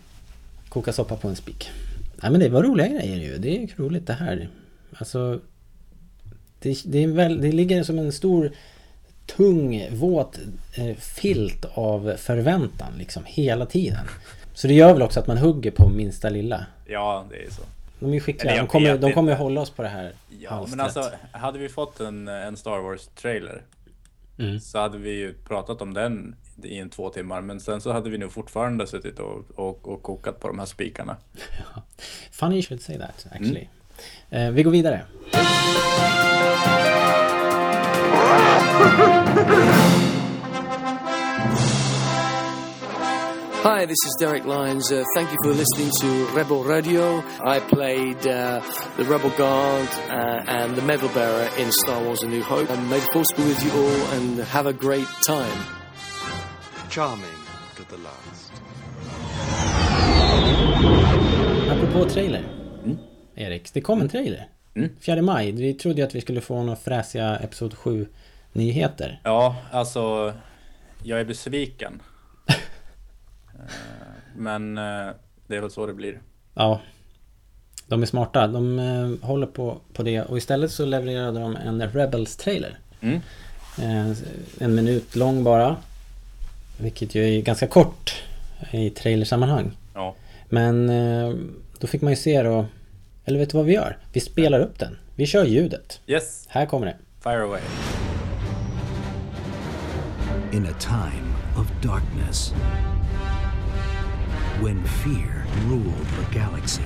koka soppa på en spik. Nej, men det var roliga grejer ju. Det är ju roligt det här. Alltså, det, det, är väl, det ligger som en stor tung, våt eh, filt av förväntan liksom hela tiden. Så det gör väl också att man hugger på minsta lilla. Ja, det är så. De är ju skickliga. De kommer, de kommer hålla oss på det här Ja, halstret. men alltså hade vi fått en, en Star Wars-trailer Mm. så hade vi ju pratat om den i en två timmar. Men sen så hade vi nog fortfarande suttit och, och, och kokat på de här spikarna. [laughs] Funny you should say that actually. Eh, vi går vidare. Hi, this is Derek Lyons. Uh, thank you for listening to Rebel Radio. I played uh, the Rebel Guard uh, and the Medal Bearer in Star Wars A New Hope. And may the Force be with you all and have a great time. Charming to the last. Apropå trailer. Erik, det kom en trailer. Mm. 4 maj. Vi trodde ju att vi skulle få några fräsiga Episod 7 nyheter. Ja, alltså jag är besviken. [laughs] Eh, men eh, det är väl så det blir. Ja. De är smarta. De eh, håller på, på det. Och istället så levererade de en Rebels-trailer. Mm. En minut lång bara. Vilket ju är ganska kort i trailersammanhang. Ja. Men då fick man ju se då... Eller vet du vad vi gör? Vi spelar upp den. Vi kör ljudet. Yes, Här kommer det. fire away. In a time of darkness when fear ruled the galaxy.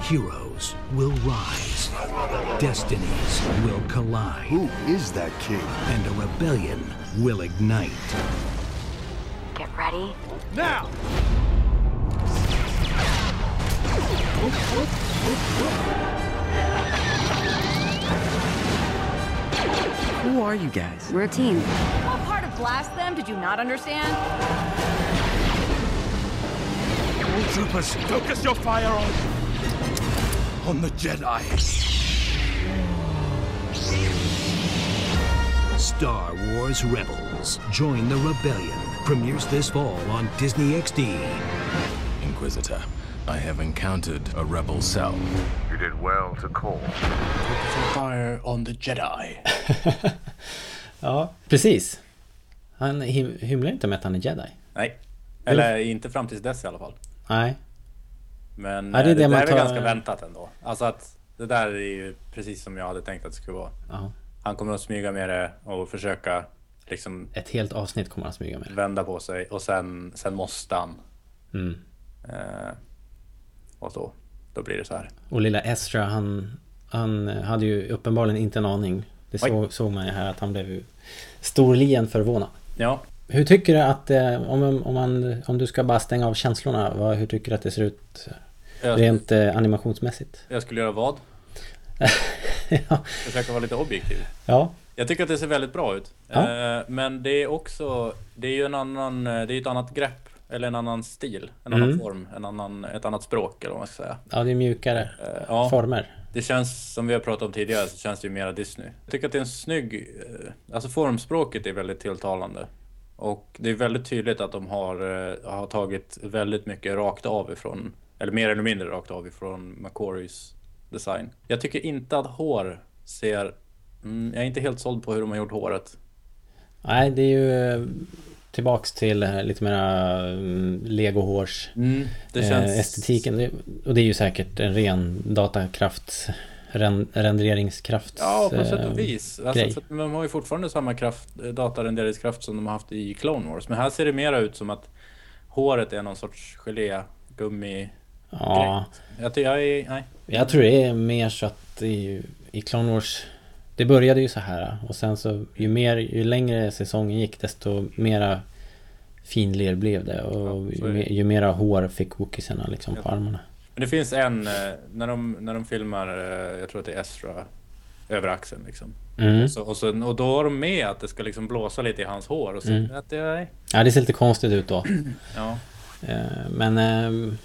Heroes will rise, destinies will collide, Who is that king? and a rebellion will ignite. Get ready. Who are you guys? We're a team. What part of blast them did you not understand? All Troopers, focus your fire on... on the Jedi. Star Wars Rebels. Join the rebellion. Premieres this fall on Disney XD. Inquisitor, I have encountered a rebel cell. Did well to call. Fire on the Jedi. [laughs] Ja, precis. Han him- hymlar inte med att han är jedi. Nej. Eller inte fram tills dess i alla fall. Nej. Men Ja, det är det, det det, man är väl tar- ganska väntat ändå. Alltså att det där är ju precis som jag hade tänkt att det skulle vara. Ja. Han kommer att smyga med det och försöka liksom Ett helt avsnitt kommer han smyga med. vända på sig och sen, sen måste han. Mm. Eh, och då, då blir det så här. Och lilla Ezra, han, han hade ju uppenbarligen inte en aning. Det såg, såg man ju här att han blev storligen förvånad. Ja, Hur tycker du att, eh, om, om, man, om du ska bara stänga av känslorna, vad, hur tycker du att det ser ut jag, rent eh, animationsmässigt? jag skulle göra vad? [laughs] ja. Försöka vara lite objektiv. ja, Jag tycker att det ser väldigt bra ut. Ja. Eh, men det är också, det är ju en annan, det är ett annat grepp. Eller en annan stil, en Mm. annan form, en annan, ett annat språk eller vad man ska säga. ja, det är mjukare Eh, ja. former. Det känns, som vi har pratat om tidigare, så känns det ju mera Disney. Jag tycker att det är en snygg... eh, Alltså formspråket är väldigt tilltalande. Och det är väldigt tydligt att de har, eh, har tagit väldigt mycket rakt av ifrån, eller mer eller mindre rakt av ifrån McQuarries design. Jag tycker inte att hår ser... Mm, jag är inte helt såld på hur de har gjort håret. Nej, det är ju tillbaks till eh, lite mera mm, legohårs det eh, känns... estetiken. Det, och det är ju säkert en ren datakraft, ren, renderingskraft. Ja, på sätt eh, och vis. grej. Alltså, för de har ju fortfarande samma kraft, eh, datarenderingskraft som de har haft i Clone Wars. Men här ser det mera ut som att håret är någon sorts gelé, gummi. Ja, Jag, jag nej. jag tror det är mer så att i, i Clone Wars Det började ju så här och sen så ju mer, ju längre säsongen gick desto mera finlir blev det och Ja, ju, är ju mera hår fick wookiesarna liksom på Ja. armarna. Men det finns en, eh, när de, när de filmar, eh, jag tror att det är Ezra, över axeln liksom. Mm. Och, så, och, så, och då har de med att det ska liksom blåsa lite i hans hår. Och så, Mm. att det, nej. Ja, det ser lite konstigt ut då. [clears throat] Ja. Eh, Men ehm,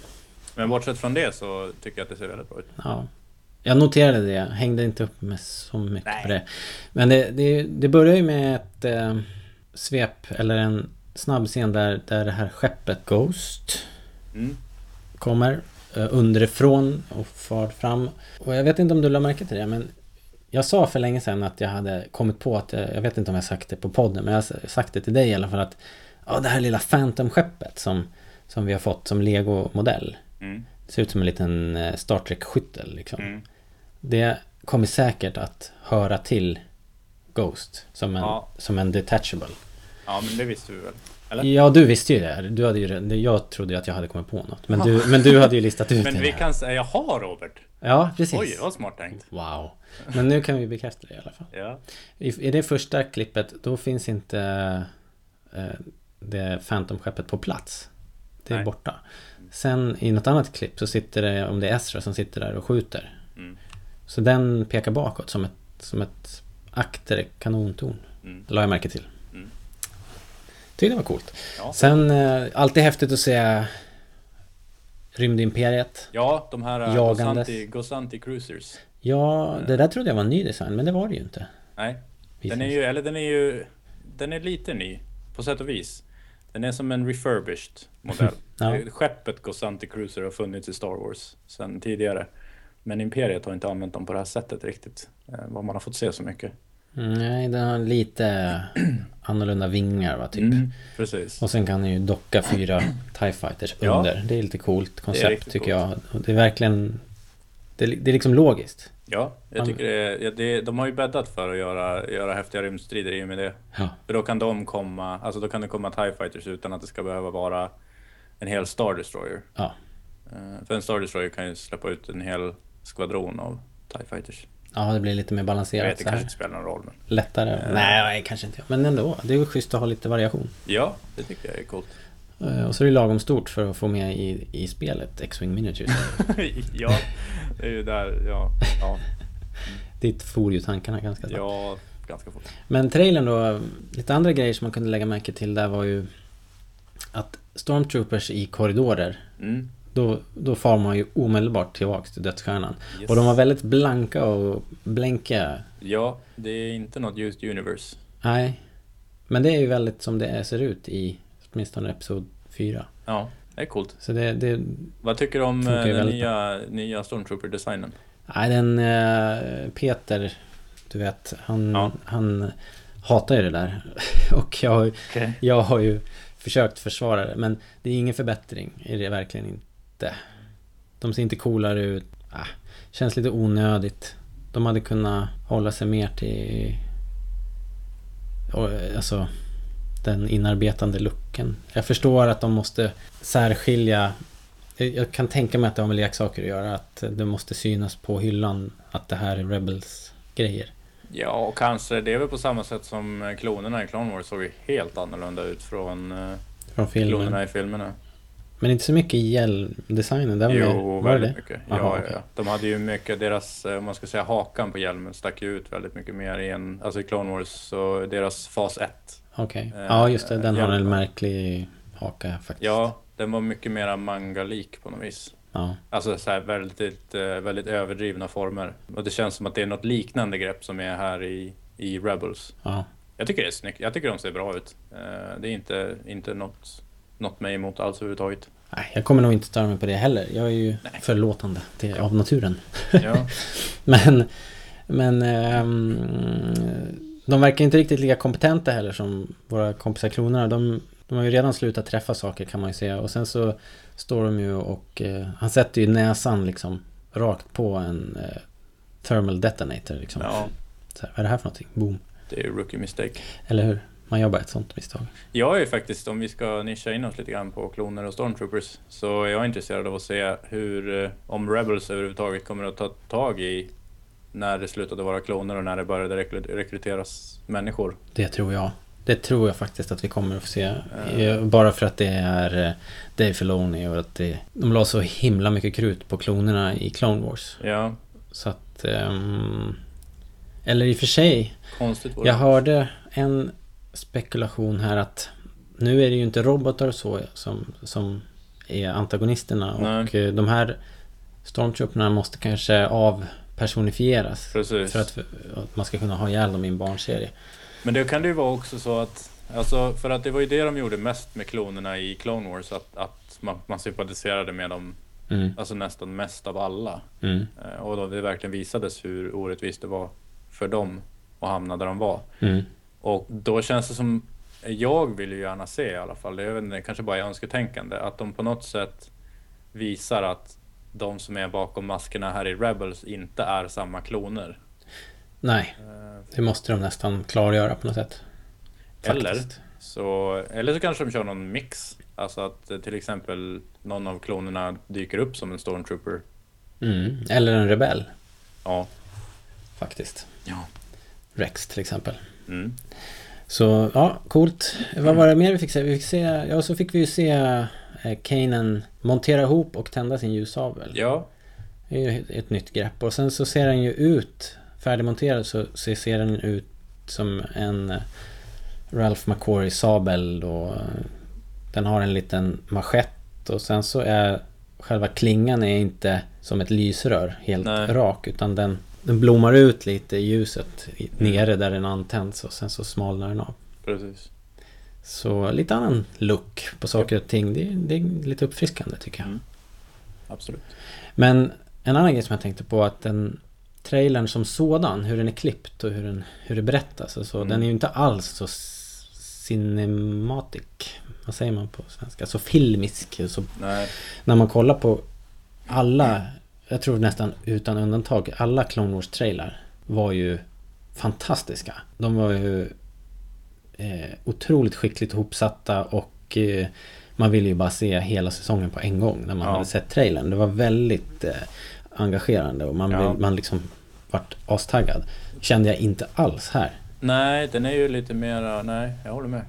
Men bortsett från det så tycker jag att det ser väldigt bra ut. Ja. Jag noterade det, hängde inte upp med så mycket Nej. på det. Men det, det, det börjar ju med ett eh, svep, eller en snabb scen där, där det här skeppet Ghost Mm. kommer eh, underifrån och far fram. Och jag vet inte om du lade märke till det, men jag sa för länge sedan att jag hade kommit på att, jag, jag vet inte om jag sagt det på podden, men jag har sagt det till dig i alla fall att ja, det här lilla Phantom-skeppet som, som vi har fått som Lego-modell. Mm. Det ser ut som en liten eh, Star Trek-skyttel liksom. Mm. Det kommer säkert att höra till Ghost som en, Ja. som en detachable. Ja, men det visste vi väl? Eller? Ja, du visste ju det. Du hade ju, jag trodde ju att jag hade kommit på något. Men du, men du hade ju listat ut [laughs] Men det. vi kan säga, jaha Robert! Ja, precis. Oj, vad smart tänkt. Wow. Men nu kan vi bekräfta det i alla fall. Ja. I, I det första klippet, då finns inte eh, det Phantom-skeppet på plats. Det är Nej. borta. Sen i något annat klipp så sitter det, om det är Ezra som sitter där och skjuter. Så den pekar bakåt som ett, som ett akter kanontorn. Mm. La jag märke till. Mm. Tyckte det var coolt. Ja. Sen, eh, alltid häftigt att se Rymdimperiet. Ja, de här eh. Gosanti, Gosanti Cruisers. Ja, det där trodde jag var en ny design, men det var det ju inte. Nej, den är ju, eller den är ju, den är lite ny på sätt och vis. Den är som en refurbished modell. [laughs] Ja. Skeppet Gosanti Cruiser har funnits i Star Wars sedan tidigare. Men Imperiet har inte använt dem på det här sättet riktigt. eh, Vad man har fått se så mycket. Mm, Nej, den har lite [clears throat] annorlunda vingar va, typ. Mm, precis. Och sen kan den ju docka fyra [clears throat] TIE Fighters Ja. under. Det är lite coolt koncept tycker coolt. jag. Det är verkligen... Det är, det är liksom logiskt. Ja, jag tycker det, det, de har ju bäddat för att göra, göra häftiga rymdstrider i och med det. Ja. För då kan de komma, alltså då kan det komma TIE Fighters utan att det ska behöva vara en hel Star Destroyer. Ja. Eh, För en Star Destroyer kan ju släppa ut en hel skvadron av TIE Fighters. Ja, det blir lite mer Jag balanserat vet, det så kanske inte spelar någon roll men... Lättare. Nej, nej, kanske inte. Men ändå. Det är ju schysst att ha lite variation. Ja, det tycker jag är coolt. Eh, Och så är det lagom stort för att få med i, i spelet X-Wing Miniatures. [laughs] ja, det är ju där, ja. Ja, [laughs] Dit for ju tankarna ganska snabbt. ja ganska fort. Men trailern då, lite andra grejer som man kunde lägga märke till där var ju att Stormtroopers i korridorer, Mm. Då, då far man ju omedelbart tillbaks till Dödsstjärnan. Yes. Och de var väldigt blanka och blänkiga. Ja, det är inte något used universe. Nej. Men det är ju väldigt som det är, ser ut i åtminstone Episod 4. Ja, det är coolt. Så det, det Vad tycker du om eh, den nya, nya Stormtrooper-designen? Nej, den eh, Peter, du vet, han, Ja. han hatar ju det där. [laughs] Och jag, Okej. jag har ju försökt försvara det. Men det är ingen förbättring. Är det verkligen inte. De ser inte coolare ut. Ah, känns lite onödigt. De hade kunnat hålla sig mer till... Alltså den inarbetande looken. Jag förstår att de måste särskilja jag- kan tänka mig att det har med leksaker att göra. Att det måste synas på hyllan att det här är Rebels grejer. Ja, och kanske det är väl på samma sätt som eh, klonerna i Clone Wars såg ju helt annorlunda ut från eh, Från filmen. klonerna i filmerna. Men inte så mycket i hjälmdesignen. Där var Jo, det väldigt det? mycket. Jaha, ja, okej. ja. De hade ju mycket, deras, eh, om man ska säga hakan på hjälmen stack ju ut väldigt mycket mer i en, alltså i Clone Wars, så deras fas 1. Okej. Eh, Ja, just det. Den har en märklig haka faktiskt. Ja, den var mycket mera manga-lik på något vis. Ja. Alltså så här väldigt, eh, väldigt överdrivna former. Och det känns som att det är något liknande grepp som är här i, i Rebels. ja. Jag tycker det är snyggt. Jag tycker de ser bra ut. Det är inte, inte något, något mig emot alls överhuvudtaget. Nej, jag kommer nog inte störa mig på det heller. Jag är ju förlåtande till, av naturen. Ja, [laughs] Men, men ehm, de verkar inte riktigt lika kompetenta heller som våra kompisar klonerna. De, de har ju redan slutat träffa saker kan man ju säga. Och sen så står de ju och eh, han sätter ju näsan liksom rakt på en eh, thermal detonator liksom. ja, Så här, vad är det här för någonting? Boom. det är rookie mistake. Eller hur? Man gör bara ett sånt misstag. Jag är faktiskt, om vi ska nischa in oss lite grann på kloner och stormtroopers, så är jag intresserad av att se hur, eh, om Rebels överhuvudtaget kommer att ta tag i när det slutade vara kloner och när det började rekry- rekryteras människor. Det tror jag. Det tror jag faktiskt att vi kommer att få se. Eh, Bara för att det är Dave Filoni och att det, de la så himla mycket krut på klonerna i Clone Wars. Ja, Så att... ehm, eller i och för sig, konstigt jag hörde en spekulation här att nu är det ju inte robotar och så som, som är antagonisterna och Nej. eh, de här stormtrooperna måste kanske avpersonifieras. Precis. För att, att man ska kunna ha ihjäl dem i en barnserie. Men det kan det ju vara också så att, alltså för att det var ju det de gjorde mest med klonerna i Clone Wars, att, att man, man sympatiserade med dem, Mm, alltså nästan mest av alla. mm, Eh, Och då det verkligen visades hur orättvist det var för dem att hamna där de var. mm. Och då känns det som, jag vill ju gärna se i alla fall, det är väl- det kanske bara är önsketänkande, att de på något sätt visar att de som är bakom maskerna här i Rebels inte är samma kloner. Nej, Eh, det måste de nästan klargöra på något sätt. Eller? Så, eller så kanske de kör någon mix. Alltså att eh, till exempel någon av klonerna dyker upp som en stormtrooper. Mm. Eller en rebell, Ja. faktiskt. Ja. Rex till exempel. Mm. Så, ja, coolt. Vad var det mer vi fick se? Vi fick se, ja, så fick vi ju se eh, Kanan montera ihop och tända sin ljusabel. Ja. Det är ju ett, ett nytt grepp. Och sen så ser den ju ut, färdigmonterad så, så ser den ut som en eh, Ralph McQuarrie sabel och eh, den har en liten manschett och sen så är själva klingan är inte som ett lysrör helt Nej. rak utan den, den blommar ut lite i ljuset i, nere där den antänds och sen så smalnar den av. Precis. Så lite annan look på saker och ting. Det, det är lite uppfriskande tycker jag. Mm. Absolut. Men en annan grej som jag tänkte på att den trailern som sådan, hur den är klippt och hur, den, hur det berättas och så, Mm. den är ju inte alls så cinematic. Vad säger man på svenska? Så filmisk. Så Nej. när man kollar på alla, jag tror nästan utan undantag, alla Clone Wars trailar var ju fantastiska. De var ju eh, otroligt skickligt ihopsatta och eh, man ville ju bara se hela säsongen på en gång när man Ja. hade sett trailern. Det var väldigt eh, engagerande och man, Ja. man liksom vart astaggad. Kände jag inte alls här. Nej, den är ju lite mera, nej, jag håller med.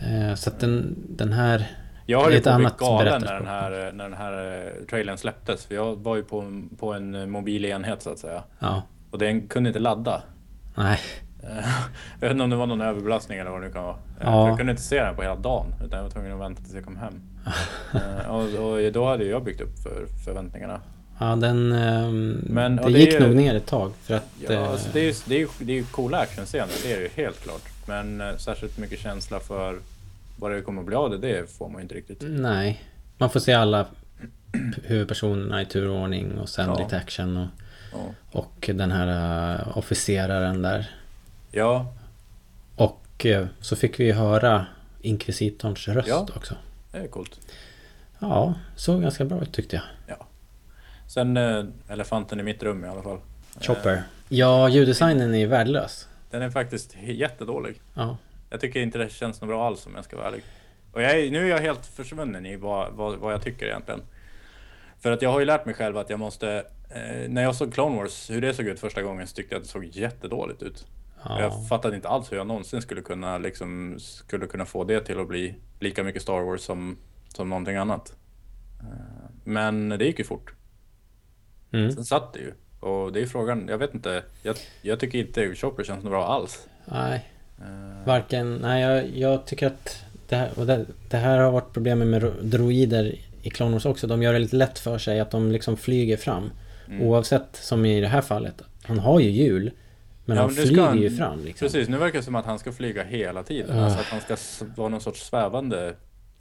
Eh, så att den, den här... Jag höll ju på att bli galen när den här, när den här eh, trailern släpptes. För jag var ju på, en- på en eh, mobil enhet så att säga. Ja, Och den kunde inte ladda. nej. Eh, [laughs] Jag vet inte om det var någon överbelastning eller vad det nu kan vara. Ja. Jag kunde inte se den på hela dagen. Utan jag var tvungen att vänta tills jag kom hem. [laughs] Och, och då hade jag byggt upp för förväntningarna. Ja, den... ehm, Men, det, det gick är- nog ner ett tag för att... Ja, alltså det, är ju, det, är ju, det är ju coola actionscener, det är det ju helt klart. Men särskilt mycket känsla för vad det kommer att bli av det, det får man ju inte riktigt. Nej. Man får se alla huvudpersonerna i turordning och sen Ja. lite action och, Ja. och den här uh, officeraren där. Ja, Och eh, så fick vi höra inkvisitorns röst Ja. också. Det är coolt. Ja, såg ganska bra ut tyckte jag. Sen eh, elefanten i mitt rum i alla fall. Chopper. Ja, ljuddesignen är värdelös. Den är faktiskt jättedålig. Ja. Jag tycker inte det känns något bra alls om jag ska vara ärlig. Och jag är, nu är jag helt försvunnen i vad, vad, vad jag tycker egentligen. För att jag har ju lärt mig själv att jag måste... Eh, när jag såg Clone Wars, hur det såg ut första gången, så tyckte jag att det såg jättedåligt ut. Ja. Jag fattade inte alls hur jag någonsin skulle kunna, liksom, skulle kunna få det till att bli lika mycket Star Wars som, som någonting annat. Eh, Men det gick ju fort. Mm. Sen satt det ju. Och det är frågan, jag vet inte. Jag, jag tycker inte Chopper känns bra alls. Nej, varken... Nej, jag, jag tycker att det här, det, det här har varit problemet med ro- droider i Clone Wars också. De gör det lite lätt för sig att de liksom flyger fram. Mm. Oavsett, som i det här fallet. Han har ju hjul. Men Ja, han men flyger han- ju fram liksom. Precis, nu verkar det som att han ska flyga hela tiden. Ah. Alltså att han ska vara någon sorts svävande...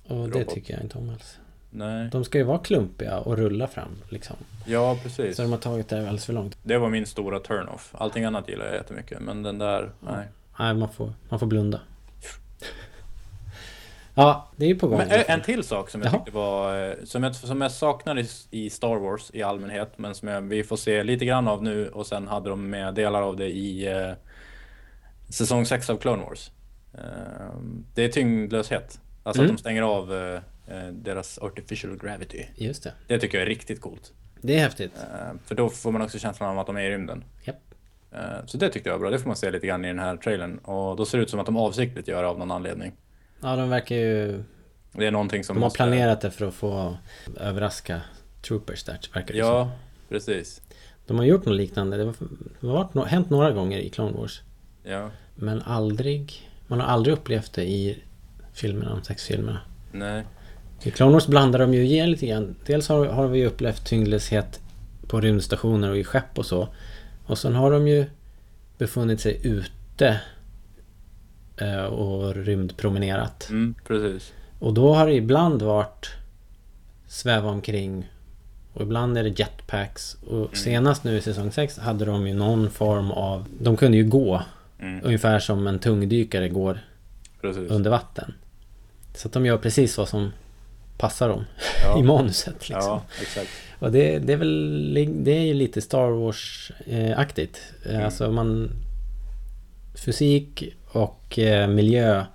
Och det robot. tycker jag inte om alls. Nej. De ska ju vara klumpiga och rulla fram liksom. Ja, precis. Så de har tagit det alldeles för långt. Det var min stora turn-off. Allting annat gillar jag jättemycket, men den där, nej. Nej, man får, man får blunda. Ja, det är ju på gång. Men en till sak som jag Jaha. tyckte var, eh, som jag, som jag saknar i, Star Wars i allmänhet, men som jag, vi får se lite grann av nu och sen hade de med delar av det i eh, säsong 6 av Clone Wars. Eh, det är tyngdlöshet. Alltså Mm. att de stänger av eh, eh, deras artificial gravity. Just det. Det tycker jag är riktigt coolt. Det är häftigt. Eh, för då får man också känslan av att de är i rymden. Japp. Eh, så det tyckte jag var bra. Det får man se lite grann i den här trailern. Och då ser det ut som att de avsiktligt gör det av någon anledning. Ja, de verkar ju... Det är någonting som De har måste- planerat det för att få överraska troopers där, verkar det Ja, som. precis. De har gjort något liknande. Det har varit, no- hänt några gånger i Clone Wars. Ja, Men aldrig... Man har aldrig upplevt det i filmerna, de sex filmerna. nej. I Clone Wars blandar de ju ge lite grann. Dels har, har vi upplevt tyngdlöshet på rymdstationer och i skepp och så. Och sen har de ju befunnit sig ute eh, och rymdpromenerat. Mm, precis. Och då har det ibland varit sväva omkring och ibland är det jetpacks. Och senast nu i säsong 6 hade de ju någon form av... De kunde ju gå Mm, ungefär som en tungdykare går precis. under vatten. Så att de gör precis vad som passar dem Ja. [laughs] i manuset. Liksom. Ja, exakt. Och det, det är väl det är ju lite Star Wars-aktigt. Mm. Alltså man... Fysik och eh, miljö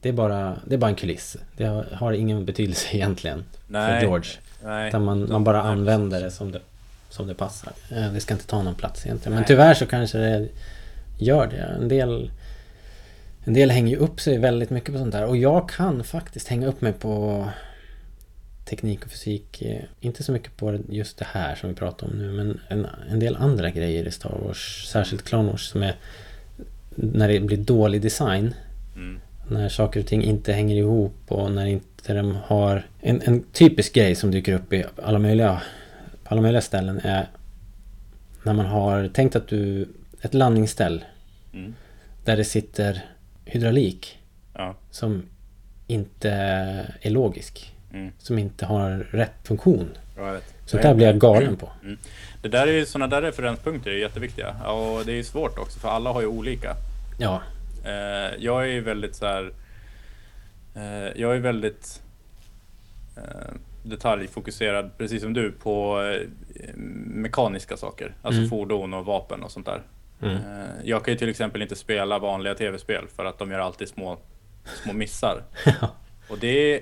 det är, bara, det är bara en kuliss. Det har, ingen betydelse [laughs] egentligen Nej. för George. Nej. Man, man bara använder det som det, som det passar. Eh, Det ska inte ta någon plats egentligen. Men Nej. tyvärr så kanske det gör det. En del, en del hänger ju upp sig väldigt mycket på sånt där. Och jag kan faktiskt hänga upp mig på teknik och fysik. eh, Inte så mycket på just det här som vi pratar om nu. Men en, en del andra grejer i Star Wars. Särskilt Clone Wars som är när det blir dålig design. Mm. När saker och ting inte hänger ihop och när inte de har... En, en typisk grej som dyker upp i alla möjliga, på alla möjliga ställen är när man har tänkt att du... Ett landningsställ Mm. där det sitter hydraulik Ja. som inte är logisk. Mm. Som inte har rätt funktion. Ja. Så där blir jag galen på. Mm. Det där är ju sådana där referenspunkter är jätteviktiga. Och det är ju svårt också för alla har ju olika. Ja, Eh, jag är ju väldigt så här. Eh, jag är väldigt eh, detaljfokuserad, precis som du, på mekaniska saker. Alltså Mm. fordon och vapen och sånt där. Mm. Eh, jag kan ju till exempel inte spela vanliga tv-spel för att de gör alltid små, små missar. [laughs] Och det är,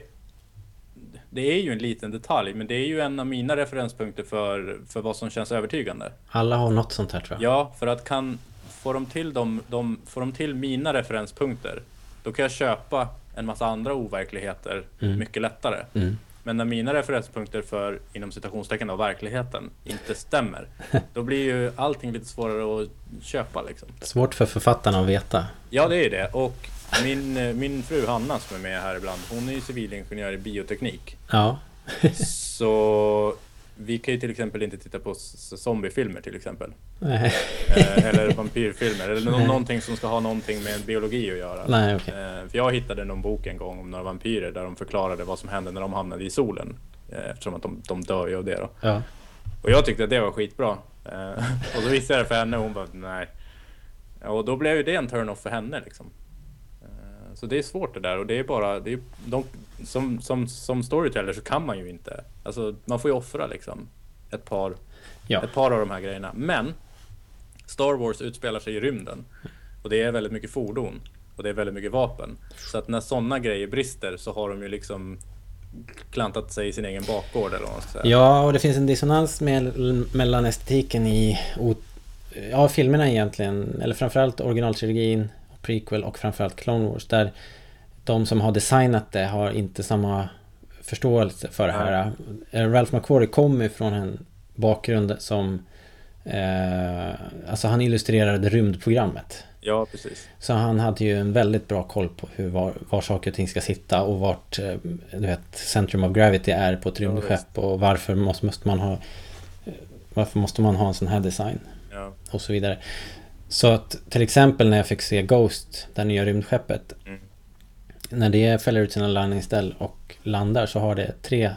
det är ju en liten detalj, men det är ju en av mina referenspunkter för, för vad som känns övertygande. alla har något sånt här tror jag. Ja, för att kan, får de till, dem, de, får de till mina referenspunkter, då kan jag köpa en massa andra overkligheter Mm. mycket lättare. Mm. Men när mina referenspunkter för, inom citationstecken, av verkligheten inte stämmer, [laughs] då blir ju allting lite svårare att köpa liksom. Svårt för författarna att veta. Ja, det är det. Och min, eh, min fru Hanna som är med här ibland, hon är ju civilingenjör i bioteknik. Ja. Så vi kan ju till exempel inte titta på zombiefilmer till exempel. Nej. Eh, [laughs] eller vampyrfilmer. Eller nå- någonting som ska ha någonting med biologi att göra. Nej, okej. Eh, för jag hittade någon bok en gång om några vampyrer där de förklarade vad som hände när de hamnade i solen. Eh, eftersom att de, de dör ju av det då. Ja. Och jag tyckte att det var skitbra. [laughs] Och så visade jag det för henne och hon bara nej. Och då blev ju det en turn-off för henne liksom. Så det är svårt det där och det är bara, det är, de, som, som, som storyteller så kan man ju inte, alltså man får ju offra liksom ett par, Ja. ett par av de här grejerna. Men Star Wars utspelar sig i rymden och det är väldigt mycket fordon och det är väldigt mycket vapen. Så att när sådana grejer brister så har de ju liksom klantat sig i sin egen bakgård eller vad man ska säga. Ja, och det finns en dissonans med, mellan estetiken i ja, filmerna egentligen. Eller framförallt originaltrilogin, prequel och framförallt Clone Wars. Där de som har designat det har inte samma förståelse för det här. Eh, Ralph McQuarrie kommer från en bakgrund som... Eh, alltså han illustrerade rymdprogrammet. Ja, precis. Så han hade ju en väldigt bra koll på hur, var, var saker och ting ska sitta och vart eh, du vet, centrum of gravity är på ett rymdskepp och varför måste, måste man ha eh, varför måste man ha en sån här design Ja. och så vidare. Så att till exempel när jag fick se Ghost, det nya rymdskeppet. Mm. När det fäller ut sina landningsställ och landar så har det tre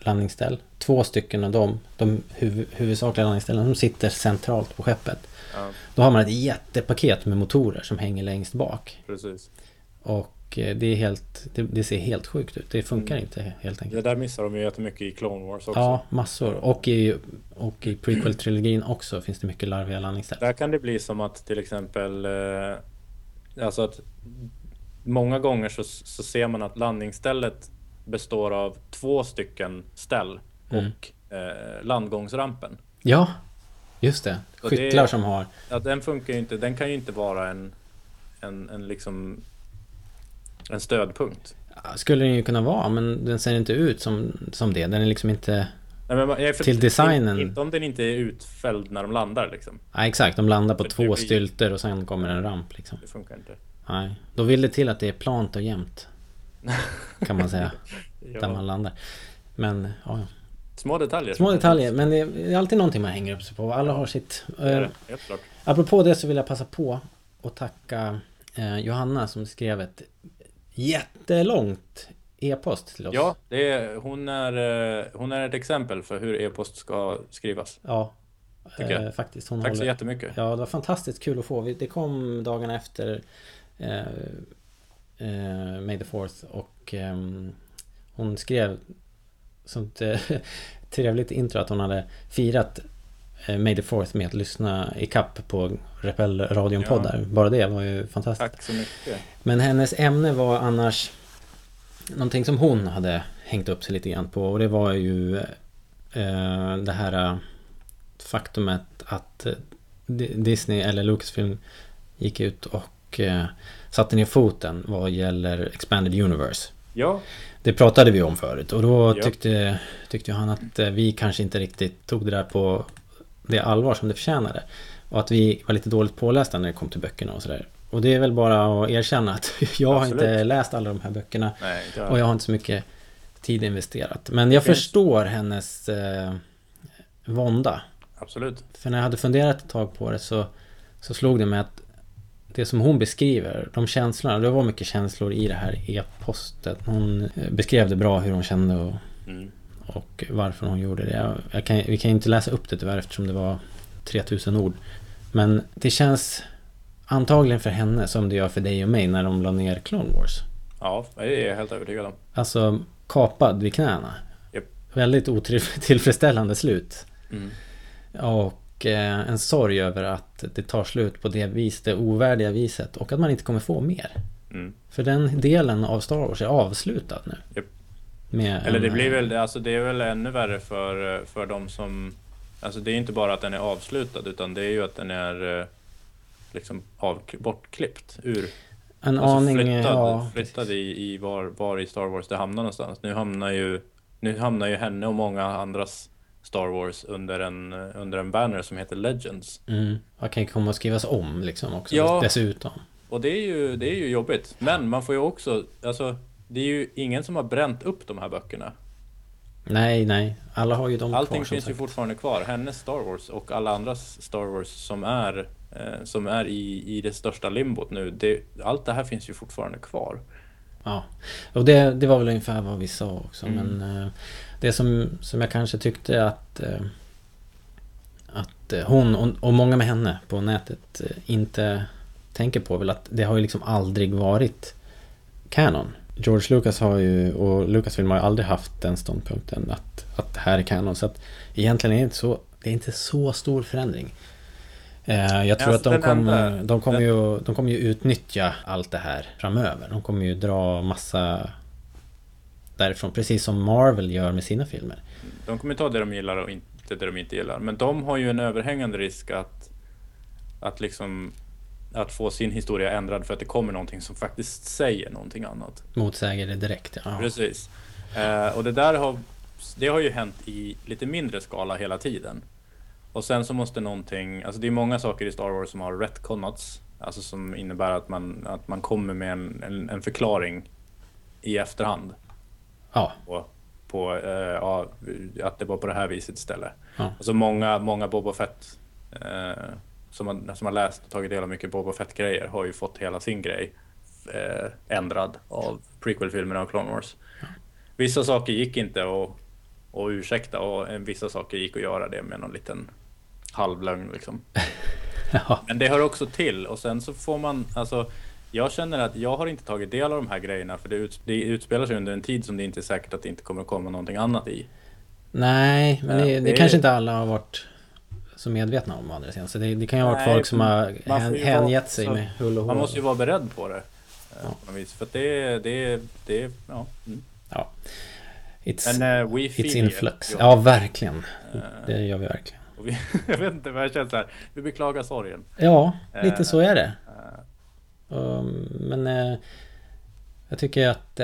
landningsställ. Två stycken av dem, de huv huvudsakliga landningsställen, de sitter centralt på skeppet. Ja, Då har man ett jättepaket med motorer som hänger längst bak. precis. Och eh, det är helt, det, det ser helt sjukt ut. Det funkar Mm. inte helt Det enkelt. där missar de ju jättemycket i Clone Wars också. Ja, massor. Och i, och i prequel-trilogin också finns det mycket larviga landningsställ. Där kan det bli som att till exempel eh, Alltså att Många gånger så, så ser man att landningsstället består av två stycken ställ Mm. och eh, landgångsrampen. Ja, just det. Och det- Skyttlar som har... Ja, den funkar ju inte, den kan ju inte vara en, en, en liksom en stödpunkt. Skulle den ju kunna vara, men den ser inte ut som, som det. Den är liksom inte... Nej, men, jag- för- Till designen. Inte om den inte är utfälld när de landar liksom. Nej, exakt. De landar på Det- det två blir- stylter och sen kommer en ramp liksom. Det funkar inte. Nej. Då vill det till att det är plant och jämnt. [laughs] Kan man säga. Ja. Där man landar. Men, ja. Små detaljer. Små detaljer, men det är alltid någonting man hänger upp sig på. Alla har sitt. Det är Eh, det, Helt klart. apropå det så vill jag passa på att tacka eh, Johanna som skrev ett jättelångt e-post till oss. Ja, det är, hon, är, eh, hon är ett exempel för hur e-post ska skrivas. Ja. Eh, faktiskt. Hon Tack så håller- jättemycket. Ja, det var fantastiskt kul att få. Det kom dagarna efter eh, eh, May the Fourth och ehm, hon skrev sånt eh, [laughs] trevligt intro att hon hade firat May the Fourth med att lyssna i kapp på Rebell-radion Ja. Bara det var ju fantastiskt. Tack så mycket. Men hennes ämne var annars någonting som hon hade hängt upp sig lite grann på och det var ju eh, det här eh, faktumet att eh, Di- Disney eller Lucasfilm gick ut och eh, satte ner foten vad gäller Expanded Universe. Ja, Det pratade vi om förut och då Ja. tyckte, tyckte han att eh, vi kanske inte riktigt tog det där på det allvar som det förtjänade. Och att vi var lite dåligt pålästa när det kom till böckerna och sådär. Och det är väl bara att erkänna att [laughs] jag har Absolut. inte läst alla de här böckerna. nej, inte Och jag har inte så mycket tid investerat. Men jag finns- förstår hennes eh, vånda. absolut. För när jag hade funderat ett tag på det så, så slog det mig att det som hon beskriver, de känslorna, det var mycket känslor i det här e-postet. Hon eh, beskrev det bra hur hon kände och, Mm. Och varför hon gjorde det. Kan, vi kan inte läsa upp det tyvärr eftersom det var 3000 ord. Men det känns antagligen för henne som det gör för dig och mig när de la ner Clone Wars. Ja, det är jag helt övertygad om. Alltså kapad vid knäna. Japp. Väldigt otillfredsställande [laughs] slut. Mm. Och eh, en sorg över att det tar slut på det vis, det ovärdiga viset och att man inte kommer få mer. Mm. För den delen av Star Wars är avslutad nu. Japp. Eller det blir eh, väl, alltså det är väl ännu värre för, för de som Alltså det är inte bara att den är avslutad utan det är ju att den är eh, liksom av, bortklippt ur En alltså aning, flyttad, ja. flyttad i, i var, var i Star Wars det hamnar någonstans. Nu hamnar ju Nu hamnar ju henne och många andras Star Wars under en, under en banner som heter Legends. Mm, vad kan ju komma att skrivas om liksom också Ja. dessutom. Och det är ju, det är ju jobbigt. Men man får ju också, alltså det är ju ingen som har bränt upp de här böckerna. Nej, nej. Alla har ju dem Allting kvar som finns ju fortfarande kvar. Hennes Star Wars och alla andras Star Wars som är, eh, som är i, i det största limbot nu. Det, allt det här finns ju fortfarande kvar. Ja, och det, det var väl ungefär vad vi sa också. Mm. Men eh, det som, som jag kanske tyckte att eh, att eh, hon och, och många med henne på nätet eh, inte tänker på väl att det har ju liksom aldrig varit canon. George Lucas har ju, och Lucasfilm har ju aldrig haft den ståndpunkten att, att det här är canon. Så att egentligen är det inte så, det är inte så stor förändring. Eh, jag tror Alltså, att de kommer, enda- de, kommer den- ju, de kommer ju utnyttja allt det här framöver. De kommer ju dra massa därifrån, precis som Marvel gör med sina filmer. De kommer ta det de gillar och inte det de inte gillar. Men de har ju en överhängande risk att, att liksom att få sin historia ändrad för att det kommer någonting som faktiskt säger någonting annat. Motsäger det direkt. Ja. Precis. Eh, och det där har, det har ju hänt i lite mindre skala hela tiden. Och sen så måste någonting, alltså det är många saker i Star Wars som har retconats. Alltså som innebär att man, att man kommer med en, en, en förklaring i efterhand. Ja. På, på eh, ja, att det var på det här viset istället. Ja. Alltså många, många Boba Fett eh, som, har, som har läst och tagit del av mycket Boba Fett-grejer har ju fått hela sin grej eh, ändrad av prequel-filmerna och Clone Wars. Vissa saker gick inte att, att ursäkta och vissa saker gick att göra det med någon liten halvlögn liksom. [laughs] Ja. Men det hör också till och sen så får man, alltså jag känner att jag har inte tagit del av de här grejerna för det, ut, det utspelar sig under en tid som det inte är säkert att det inte kommer att komma någonting annat i. Nej, men Ja, det, det, det är- kanske inte alla har varit så medvetna om å andra sidan. Så det, det kan ju ha varit Nej, folk som har hän, hängett sig med hull och hår. Man måste ju vara beredd på det. eh, Ja. På vis. För det, det, det, ja. Mm. Ja. It's, Men uh, it's feel in you. flux. Ja. Verkligen. Eh, Det gör vi verkligen. vi, [laughs] jag vet inte vad jag känner så här. Vi beklagar sorgen. Ja, lite Eh, så är det. men jag tycker att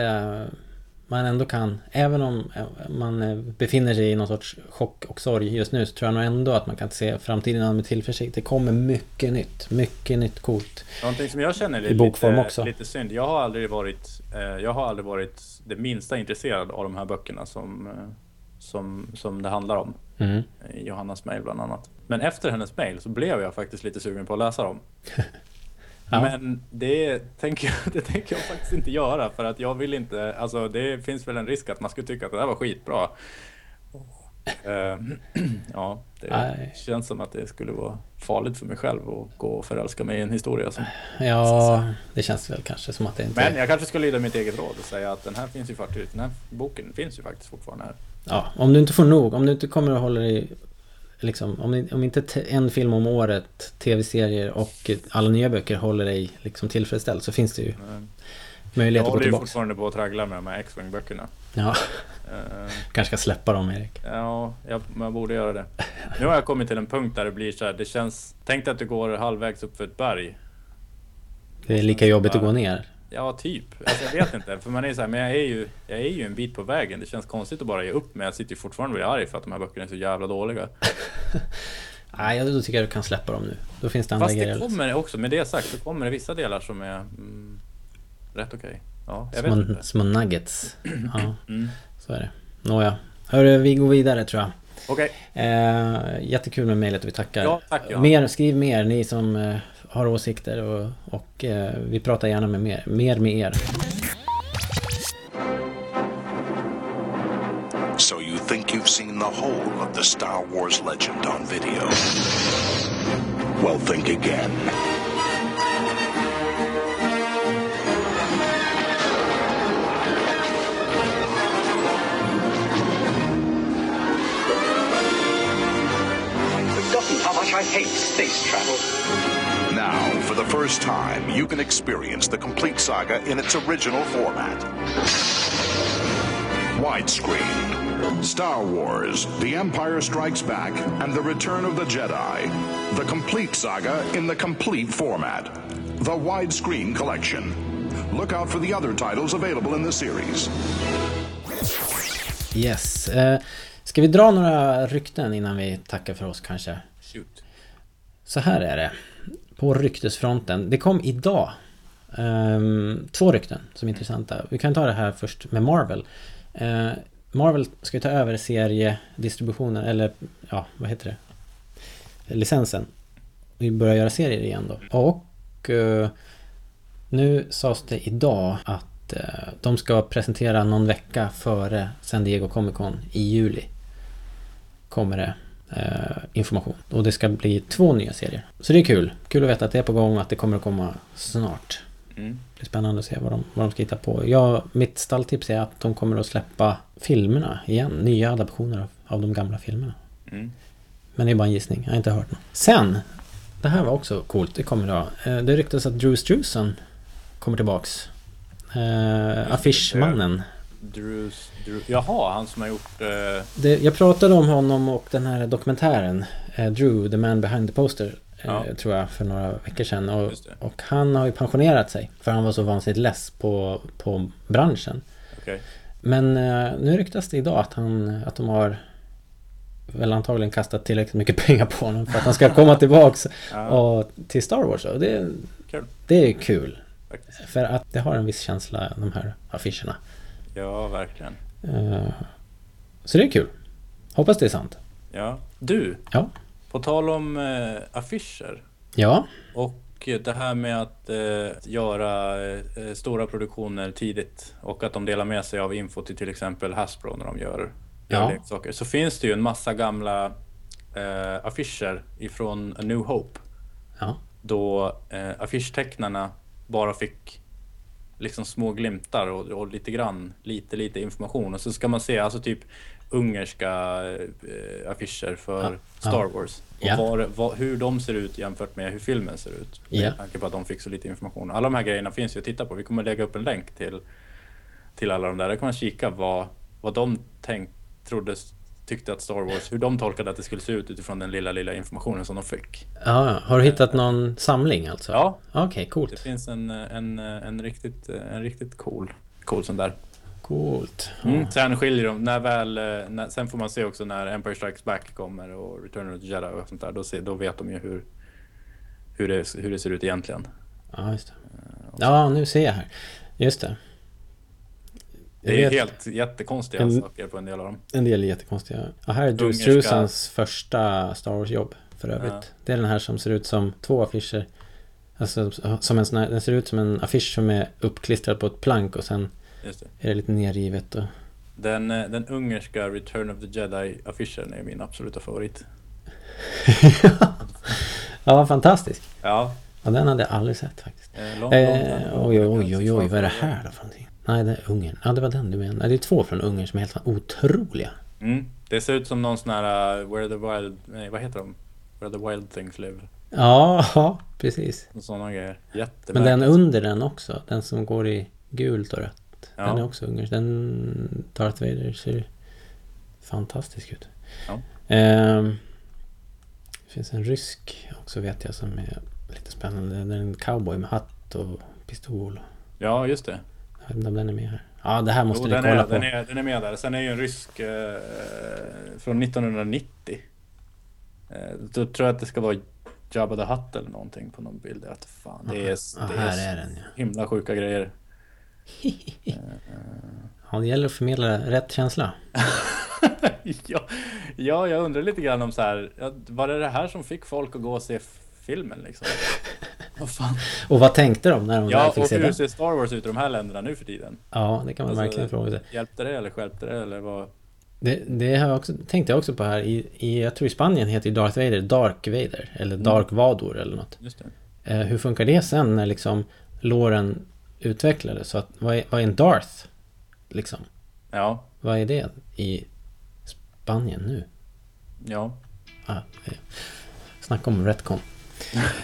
man ändå kan, även om eh, man eh, befinner sig i någon sorts chock och sorg just nu, så tror jag nog ändå att man kan se framtiden an med tillförsikt. Det kommer mycket nytt, mycket nytt coolt. Någonting som jag känner är I bokform lite, också. lite synd. Jag har aldrig varit, eh, jag har aldrig varit det minsta intresserad av de här böckerna som, som, som det handlar om. Mm. Johannas mail bland annat. Men efter hennes mail så blev jag faktiskt lite sugen på att läsa dem. [laughs] Ja. Men det tänker, jag, [laughs] det tänker jag faktiskt inte göra för att jag vill inte, alltså det finns väl en risk att man skulle tycka att det där var skitbra. Eh, [clears throat] ja, det Nej. känns som att det skulle vara farligt för mig själv att gå och förälska mig i en historia. Som, Ja, det känns väl kanske som att det inte... men jag kanske skulle lyda mitt eget råd och säga att den här finns ju faktiskt, den här boken finns ju faktiskt fortfarande här. Ja, om du inte får nog, om du inte kommer att hålla dig Liksom, om, om inte te- en film om året, tv-serier och alla nya böcker håller dig liksom tillfredsställd så finns det ju Jag möjlighet att gå håller ju tillbaka. fortfarande på att traggla med de här X-Wing böckerna. Ja, Eh, kanske ska släppa dem Erik. Ja, jag, man borde göra det. Nu har jag kommit till en punkt där det blir så här, det känns... Tänk dig att du går halvvägs upp för ett berg. Det är lika jobbigt att gå ner. Ja, typ. Alltså, jag vet inte. För man är så här, men jag är, ju, jag är ju en bit på vägen. Det känns konstigt att bara ge upp, men jag sitter ju fortfarande och blir arg för att de här böckerna är så jävla dåliga. [laughs] Nej, då tycker jag du kan släppa dem nu. Då finns det andra Fast grejer. det att läsa. kommer också, med det sagt, så kommer det vissa delar som är mm, rätt okej. Ja, jag vet Små, inte. små nuggets. Ja, [clears throat] Mm. så är det. Nåja. Hörru, vi går vidare tror jag. Okej, Eh, jättekul med mejlet och vi tackar. Ja, tack, Johan. mer, skriv mer, ni som eh, har åsikter och, och eh, vi pratar gärna med mer, mer med er. So you think you've seen the whole of the Star Wars legend on video? Well, think again. Hate space travel. Now, for the first time, you can experience the complete saga in its original format. Widescreen. Star Wars, The Empire Strikes Back, and The Return of the Jedi. The complete saga in the complete format. The Widescreen Collection. Look out for the other titles available in the series. Yes. Eh, ska vi dra några rykten innan vi tackar för oss kanske? Så här är det. På ryktesfronten. Det kom idag. Um, två rykten som är intressanta. Vi kan ta det här först med Marvel. Uh, Marvel ska ju ta över seriedistributionen, eller ja, vad heter det? Licensen. Vi börjar göra serier igen då. Och uh, nu sades det idag att uh, de ska presentera någon vecka före San Diego Comic Con i juli. Kommer det information. Och det ska bli två nya serier. Så det är kul. Kul att veta att det är på gång och att det kommer att komma snart. Mm. Det blir spännande att se vad de, vad de ska hitta på. Jag, mitt stalltips är att de kommer att släppa filmerna igen. Nya adaptioner av, av de gamla filmerna. Mm. Men det är bara en gissning. Jag har inte hört något. Sen. Det här var också coolt. Det kommer idag. Eh, Det ryktas att Drew Struzan kommer tillbaks. Eh, affischmannen. Drews, Drew, jaha, han som har gjort... Eh, Det, jag pratade om honom och den här dokumentären. Eh, Drew, the man behind the poster. Eh, Ja. Tror jag för några veckor sedan. Och, och han har ju pensionerat sig. För han var så vansinnigt less på, på branschen. Okej. Men eh, nu ryktas det idag att, han, att de har väl antagligen kastat tillräckligt mycket [laughs] pengar på honom för att han ska komma tillbaks [laughs] Ja. och, till Star Wars. Och det, Kul. det är kul. Faktiskt. För att det har en viss känsla, de här affischerna. Ja, verkligen. Eh, så det är kul. Hoppas det är sant. Ja. Du, Ja. på tal om eh, affischer Ja. och det här med att eh, göra eh, stora produktioner tidigt och att de delar med sig av info till till exempel Hasbro när de gör, Ja. leksaker. Så finns det ju en massa gamla eh, affischer ifrån A New Hope. Ja. Då eh, affischtecknarna bara fick liksom små glimtar och, och lite grann, lite lite information. Och så ska man se alltså typ ungerska eh, affischer för Ja, Star ja. Wars. Och Ja. var, var, hur de ser ut jämfört med hur filmen ser ut. Med Ja. tanke på att de fick så lite information. Alla de här grejerna finns ju att titta på. Vi kommer lägga upp en länk till, till alla de där. Där kan man kika vad, vad de tänkt, trodde, tyckte att Star Wars, hur de tolkade att det skulle se ut utifrån den lilla, lilla informationen som de fick. ja. Har du hittat någon samling alltså? Ja. Okej, Det coolt. finns en, en, en, riktigt, en riktigt cool, cool sån där. Coolt. Mm. Sen skiljer de, när väl, eh, när, sen får man se också när Empire Strikes Back kommer och Return of the Jedi och sånt där. Då, se, då vet de ju hur, hur, det, hur det ser ut egentligen. Ja, just det. Ja, nu ser jag här. Just det. Det är vet- helt jättekonstiga En- saker på en del av dem. En del är jättekonstiga. Ja, här är Drew Struzans första Star Wars-jobb för övrigt. Ja. Det är den här som ser ut som två affischer. Alltså som en sån här, den ser ut som en affisch som är uppklistrad på ett plank och sen det. är det lite nerrivet och... Den, eh, den ungerska Return of the Jedi-affischen är min absoluta favorit. [laughs] Ja, fantastisk. Ja. Ja, den hade jag aldrig sett faktiskt. Eh, lång, Eh, lång- oj, oj, oj, oj, oj, vad är det här då för någonting? Nej, det är Ungern. Ja, det var den du menade. Det är två från Ungern som är helt otroliga. Mm. Det ser ut som någon sån här uh, Where the Wild... Nej, vad heter de? Where the Wild Things Live. Ja, [laughs] ja, precis. Sådana grejer. Jättemärkligt. Men den under den också, den som går i gult och rött. Ja. Den är också ungersk. Den Darth Vader ser fantastisk ut. Ja. Ehm, det finns en rysk också vet jag som är lite spännande. Det är en cowboy med hatt och pistol. Ja, just det. Jag vet inte om den är med här. Ja, det här måste Jo, ni den, kolla är, på. den, är, den är med där. Sen är ju en rysk eh, från 1990. Eh, då tror jag att det ska vara Jabba the Hutt eller någonting på någon bild. Att fan, det är, Ja, det här är den, ja. himla sjuka grejer. [laughs] Ja, det gäller att förmedla rätt känsla. [laughs] ja, ja, jag undrar lite grann om så här. Var det det här som fick folk att gå och se filmen liksom? [laughs] Vad fan? Och vad tänkte de när de Ja, fick och se hur den? ser Star Wars ut i de här länderna nu för tiden? Ja, det kan man Alltså, verkligen fråga sig. Hjälpte det eller stjälpte det eller vad? Det, det har jag också, tänkte jag också på här. I, i, jag tror i Spanien heter ju Darth Vader Dark Vader. Eller Dark Vador eller något. Just det. Eh, hur funkar det sen när liksom låren utvecklades? Så att, vad, är, vad är en Darth? Liksom. Ja, Vad är det i Spanien nu? ja. Ah, det- snacka om retcon.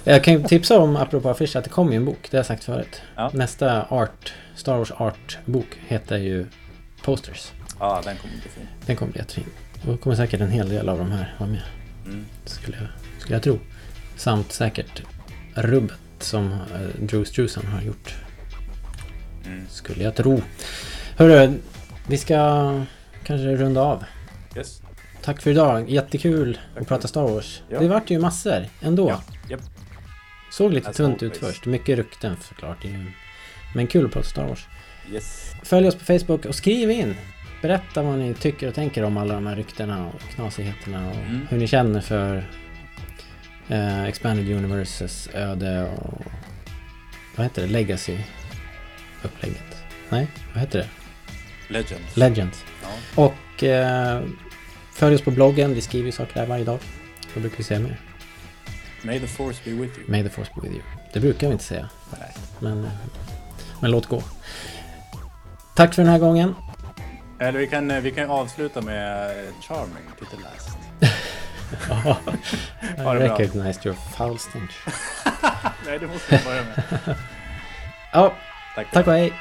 Jag kan ju tipsa om, apropå affischer, att det kommer ju en bok. Det har jag sagt förut. Ja. Nästa art, Star Wars Art-bok heter ju Posters. Ja, den kommer bli fin. Den kommer bli jättefin. Då kommer säkert en hel del av de här vara med. Mm. Skulle jag, skulle jag tro. Samt säkert rubbet som eh, Drew Struzan har gjort. Mm. Skulle jag tro. Hörru, vi ska kanske runda av. Yes. Tack för idag. Jättekul att prata Star Wars. Ja. Det vart ju massor ändå. Ja, japp. Såg lite As tunt ut always. först. Mycket rykten såklart. Men kul att prata Star Wars. Yes. Följ oss på Facebook och skriv in. Berätta vad ni tycker och tänker om alla de här ryktena och knasigheterna och Mm. hur ni känner för eh, Expanded Universes öde och vad heter det? Legacy upplägget. Nej, vad heter det? Legends. Legends. Ja. Och eh, följ oss på bloggen. Vi skriver saker där varje dag. Då brukar vi se mer. May the force be with you. May the force be with you. Det brukar vi inte säga. Nej. Men, eh, men låt gå. Tack för den här gången. Eller vi kan, eh, vi kan avsluta med eh, Charming till the last. [laughs] Ja. I recognized your foul stench. [laughs] Nej, det måste vi börja med. Ja, Tack. tack och hej.